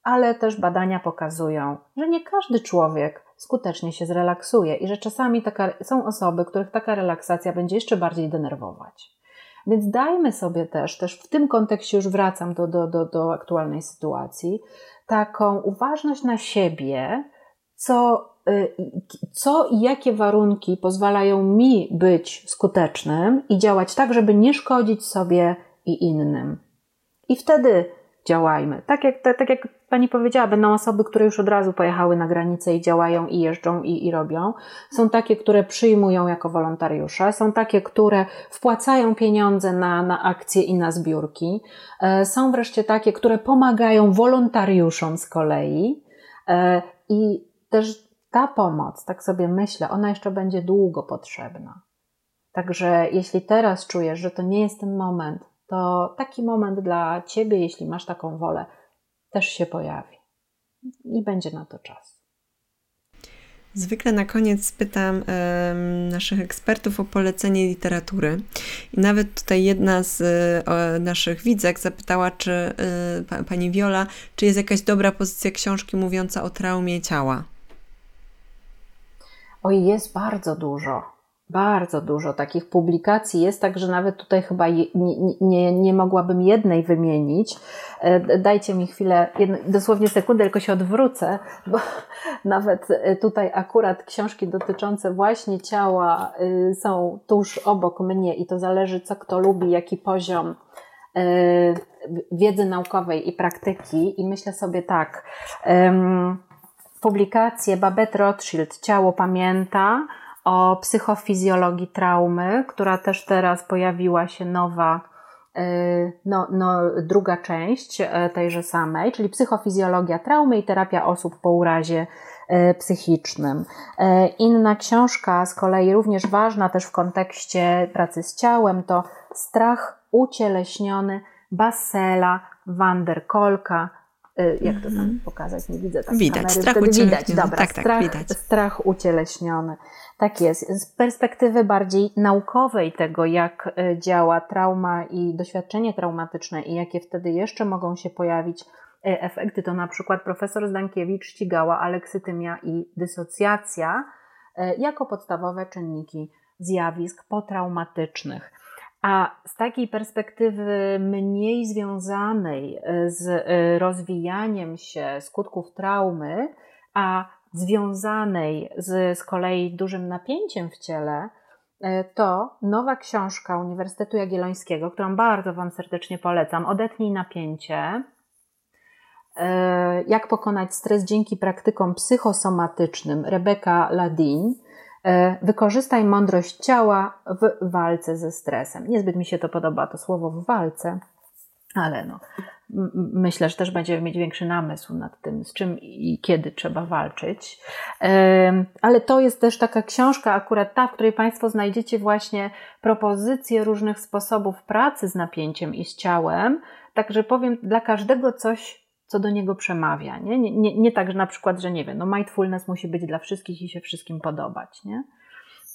Ale też badania pokazują, że nie każdy człowiek skutecznie się zrelaksuje i że czasami taka, są osoby, których taka relaksacja będzie jeszcze bardziej denerwować. Więc dajmy sobie też, też w tym kontekście już wracam do, do, do, do aktualnej sytuacji, taką uważność na siebie, co co i jakie warunki pozwalają mi być skutecznym i działać tak, żeby nie szkodzić sobie i innym. I wtedy działajmy. Tak jak, tak jak pani powiedziała, będą osoby, które już od razu pojechały na granicę i działają i jeżdżą i, i robią. Są takie, które przyjmują jako wolontariusze, są takie, które wpłacają pieniądze na, na akcje i na zbiórki. E, są wreszcie takie, które pomagają wolontariuszom z kolei. E, I też ta pomoc, tak sobie myślę, ona jeszcze będzie długo potrzebna. Także jeśli teraz czujesz, że to nie jest ten moment, to taki moment dla ciebie, jeśli masz taką wolę, też się pojawi. I będzie na to czas. Zwykle na koniec pytam um, naszych ekspertów o polecenie literatury. I nawet tutaj jedna z y, naszych widzek zapytała, czy y, pani Wiola, czy jest jakaś dobra pozycja książki mówiąca o traumie ciała. Oj, jest bardzo dużo. Bardzo dużo takich publikacji jest, tak że nawet tutaj chyba nie, nie, nie mogłabym jednej wymienić. E, dajcie mi chwilę, jedno, dosłownie sekundę, tylko się odwrócę, bo nawet e, tutaj akurat książki dotyczące właśnie ciała y, są tuż obok mnie i to zależy, co kto lubi, jaki poziom e, wiedzy naukowej i praktyki. I myślę sobie tak publikację Babette Rothschild Ciało pamięta o psychofizjologii traumy, która też teraz pojawiła się nowa, y, no, no, druga część e, tejże samej, czyli psychofizjologia traumy i terapia osób po urazie e, psychicznym. Inna książka, z kolei również ważna też w kontekście pracy z ciałem, to Strach ucieleśniony Bassela van der Kolka Jak to tam mhm. pokazać? Nie widzę tak Widać, kamery. strach Wtedy widać. Dobra, tak, tak, strach, widać. strach ucieleśniony. Tak jest. Z perspektywy bardziej naukowej tego, jak e, działa trauma i doświadczenie traumatyczne i jakie wtedy jeszcze mogą się pojawić e, efekty, to na przykład profesor Zdankiewicz ścigała aleksytymia i dysocjacja jako podstawowe czynniki zjawisk potraumatycznych. A z takiej perspektywy mniej związanej z rozwijaniem się skutków traumy, a związanej z, z kolei dużym napięciem w ciele, e, to nowa książka Uniwersytetu Jagiellońskiego, którą bardzo Wam serdecznie polecam, Odetnij napięcie. E, jak pokonać stres dzięki praktykom psychosomatycznym Rebeka Ladin. E, wykorzystaj mądrość ciała w walce ze stresem. Niezbyt mi się to podoba, to słowo w walce, ale no, myślę, że też będziemy mieć większy namysł nad tym, z czym i kiedy trzeba walczyć. Ale to jest też taka książka, akurat ta, w której Państwo znajdziecie właśnie propozycje różnych sposobów pracy z napięciem i z ciałem. Także powiem, dla każdego coś, co do niego przemawia. Nie, nie, nie, nie tak, że na przykład, że nie wiem, no mindfulness musi być dla wszystkich i się wszystkim podobać. Nie?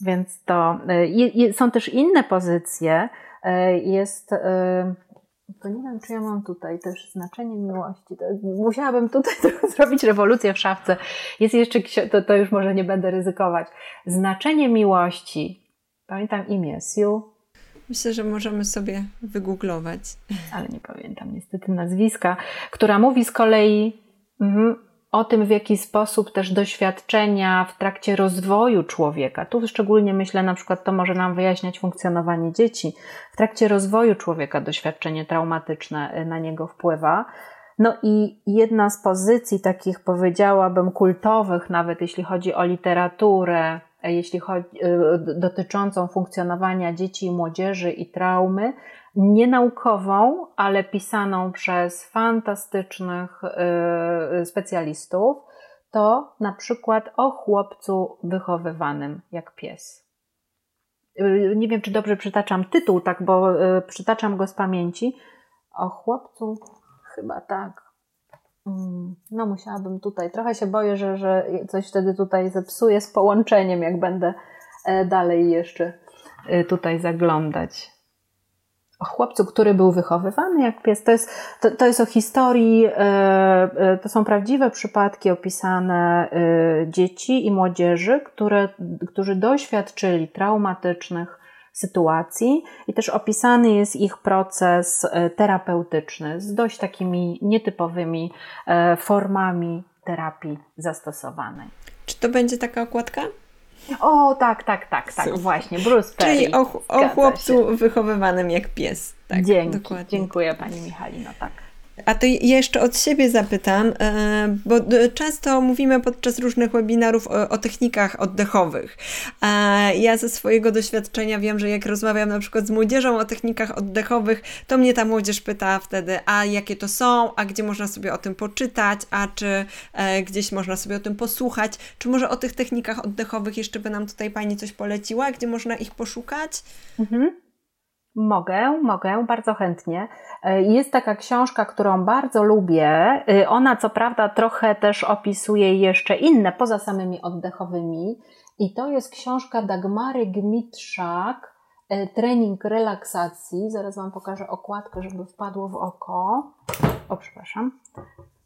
Więc to y, są też inne pozycje. Y, jest y, to nie wiem, czy ja mam tutaj też znaczenie miłości. Musiałabym tutaj zrobić rewolucję w szafce. Jest jeszcze, to, to już może nie będę ryzykować. Znaczenie miłości. Pamiętam imię, Sue. Myślę, że możemy sobie wygooglować. Ale nie pamiętam niestety nazwiska, która mówi z kolei, mm, o tym, w jaki sposób też doświadczenia w trakcie rozwoju człowieka, tu szczególnie myślę na przykład, to może nam wyjaśniać funkcjonowanie dzieci, w trakcie rozwoju człowieka doświadczenie traumatyczne y, na niego wpływa. No i jedna z pozycji takich, powiedziałabym, kultowych, nawet jeśli chodzi o literaturę, jeśli chodzi, y, dotyczącą funkcjonowania dzieci i młodzieży i traumy, nienaukową, ale pisaną przez fantastycznych y, specjalistów, to na przykład o chłopcu wychowywanym jak pies. Nie wiem, czy dobrze przytaczam tytuł, tak, bo przytaczam go z pamięci. O chłopcu, chyba tak. Mm, no, musiałabym tutaj. Trochę się boję, że, że coś wtedy tutaj zepsuję z połączeniem, jak będę e, dalej jeszcze tutaj zaglądać o chłopcu, który był wychowywany jak pies. To jest, to, to jest o historii, e, e, to są prawdziwe przypadki opisane e, dzieci i młodzieży, które, którzy doświadczyli traumatycznych sytuacji i też opisany jest ich proces terapeutyczny z dość takimi nietypowymi formami terapii zastosowanej. Czy to będzie taka okładka? O, tak, tak, tak, tak, Super. właśnie, Bruce Perry. Czyli o, o chłopcu się. wychowywanym jak pies. Tak, Dzięki, dokładnie. Dziękuję Pani Michalino, tak. A to jeszcze od siebie zapytam, e, bo często mówimy podczas różnych webinarów o, o, technikach oddechowych. Ja ze swojego doświadczenia wiem, że jak rozmawiam na przykład z młodzieżą o technikach oddechowych, to mnie ta młodzież pyta wtedy, a jakie to są, a gdzie można sobie o tym poczytać, a czy e, gdzieś można sobie o tym posłuchać. Czy może o tych technikach oddechowych jeszcze by nam tutaj Pani coś poleciła, gdzie można ich poszukać? Mhm. Mogę, mogę, bardzo chętnie. E, jest taka książka, którą bardzo lubię. E, ona, co prawda, trochę też opisuje jeszcze inne, poza samymi oddechowymi. I to jest książka Dagmary Gmitrzak, e, Trening relaksacji. Zaraz Wam pokażę okładkę, żeby wpadło w oko. O, przepraszam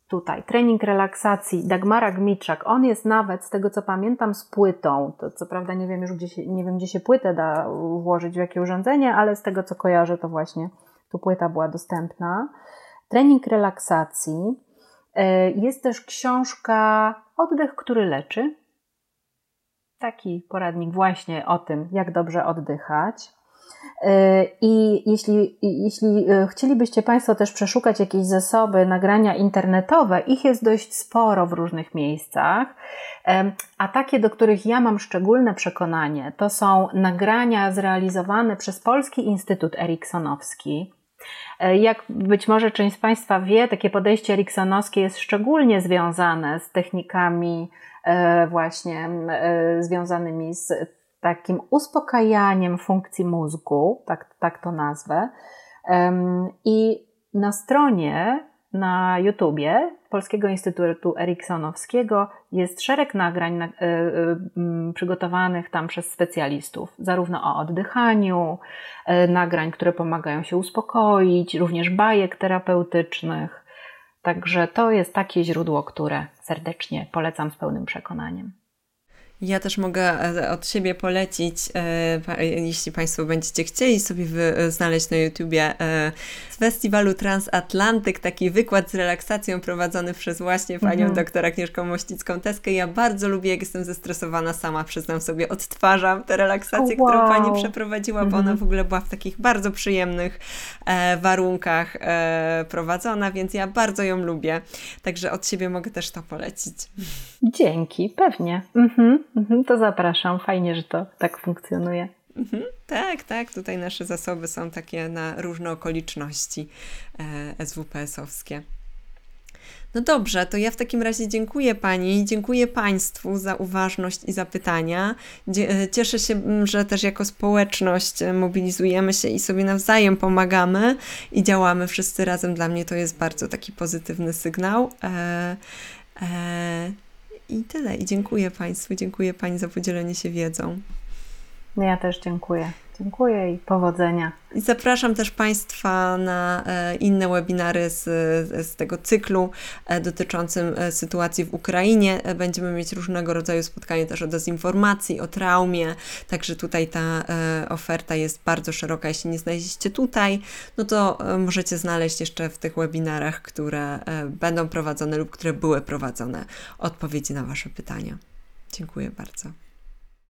tutaj, trening relaksacji Dagmara Gmiczak, on jest nawet, z tego co pamiętam, z płytą. To co prawda nie wiem już, gdzie się, nie wiem, gdzie się płytę da włożyć, w jakie urządzenie, ale z tego co kojarzę, to właśnie tu płyta była dostępna. Trening relaksacji. E, jest też książka Oddech, który leczy. Taki poradnik właśnie o tym, jak dobrze oddychać. E, I jeśli, jeśli e, chcielibyście Państwo też przeszukać jakieś zasoby, nagrania internetowe, ich jest dość sporo w różnych miejscach, e, a takie, do których ja mam szczególne przekonanie, to są nagrania zrealizowane przez Polski Instytut Eriksonowski. Jak być może część z Państwa wie, takie podejście eriksonowskie jest szczególnie związane z technikami właśnie związanymi z takim uspokajaniem funkcji mózgu, tak, tak to nazwę. I na stronie na YouTubie Polskiego Instytutu Eriksonowskiego jest szereg nagrań na, y, y, przygotowanych tam przez specjalistów, zarówno o oddychaniu, y, nagrań, które pomagają się uspokoić, również bajek terapeutycznych. Także to jest takie źródło, które serdecznie polecam z pełnym przekonaniem. Ja też mogę e, od siebie polecić, e, jeśli Państwo będziecie chcieli sobie e, znaleźć na YouTubie z festiwalu Transatlantyk taki wykład z relaksacją prowadzony przez właśnie panią mhm. doktor Agnieszką Mościcką-Teskę. Ja bardzo lubię, jak jestem zestresowana sama, przyznam sobie, odtwarzam tę relaksację, wow. którą pani przeprowadziła, bo ona w ogóle była w takich bardzo przyjemnych warunkach prowadzona, więc ja bardzo ją lubię. Także od siebie mogę też to polecić. Dzięki, pewnie. Mhm. Mhm, to zapraszam. Fajnie, że to tak funkcjonuje. Mhm, tak, tak. Tutaj nasze zasoby są takie na różne okoliczności e, SWPS-owskie. No dobrze, to ja w takim razie dziękuję Pani, dziękuję Państwu za uważność i za pytania. E, cieszę się, że też jako społeczność e, mobilizujemy się i sobie nawzajem pomagamy i działamy wszyscy razem. Dla mnie to jest bardzo taki pozytywny sygnał. I tyle. I dziękuję Państwu, dziękuję Pani za podzielenie się wiedzą. Ja też dziękuję. Dziękuję i powodzenia. Zapraszam też Państwa na e, inne webinary z, z tego cyklu e, dotyczącym e, sytuacji w Ukrainie. Będziemy mieć różnego rodzaju spotkania też o dezinformacji, o traumie, także tutaj ta oferta jest bardzo szeroka. Jeśli nie znaleźliście tutaj, no to możecie znaleźć jeszcze w tych webinarach, które będą prowadzone lub które były prowadzone, odpowiedzi na Wasze pytania. Dziękuję bardzo.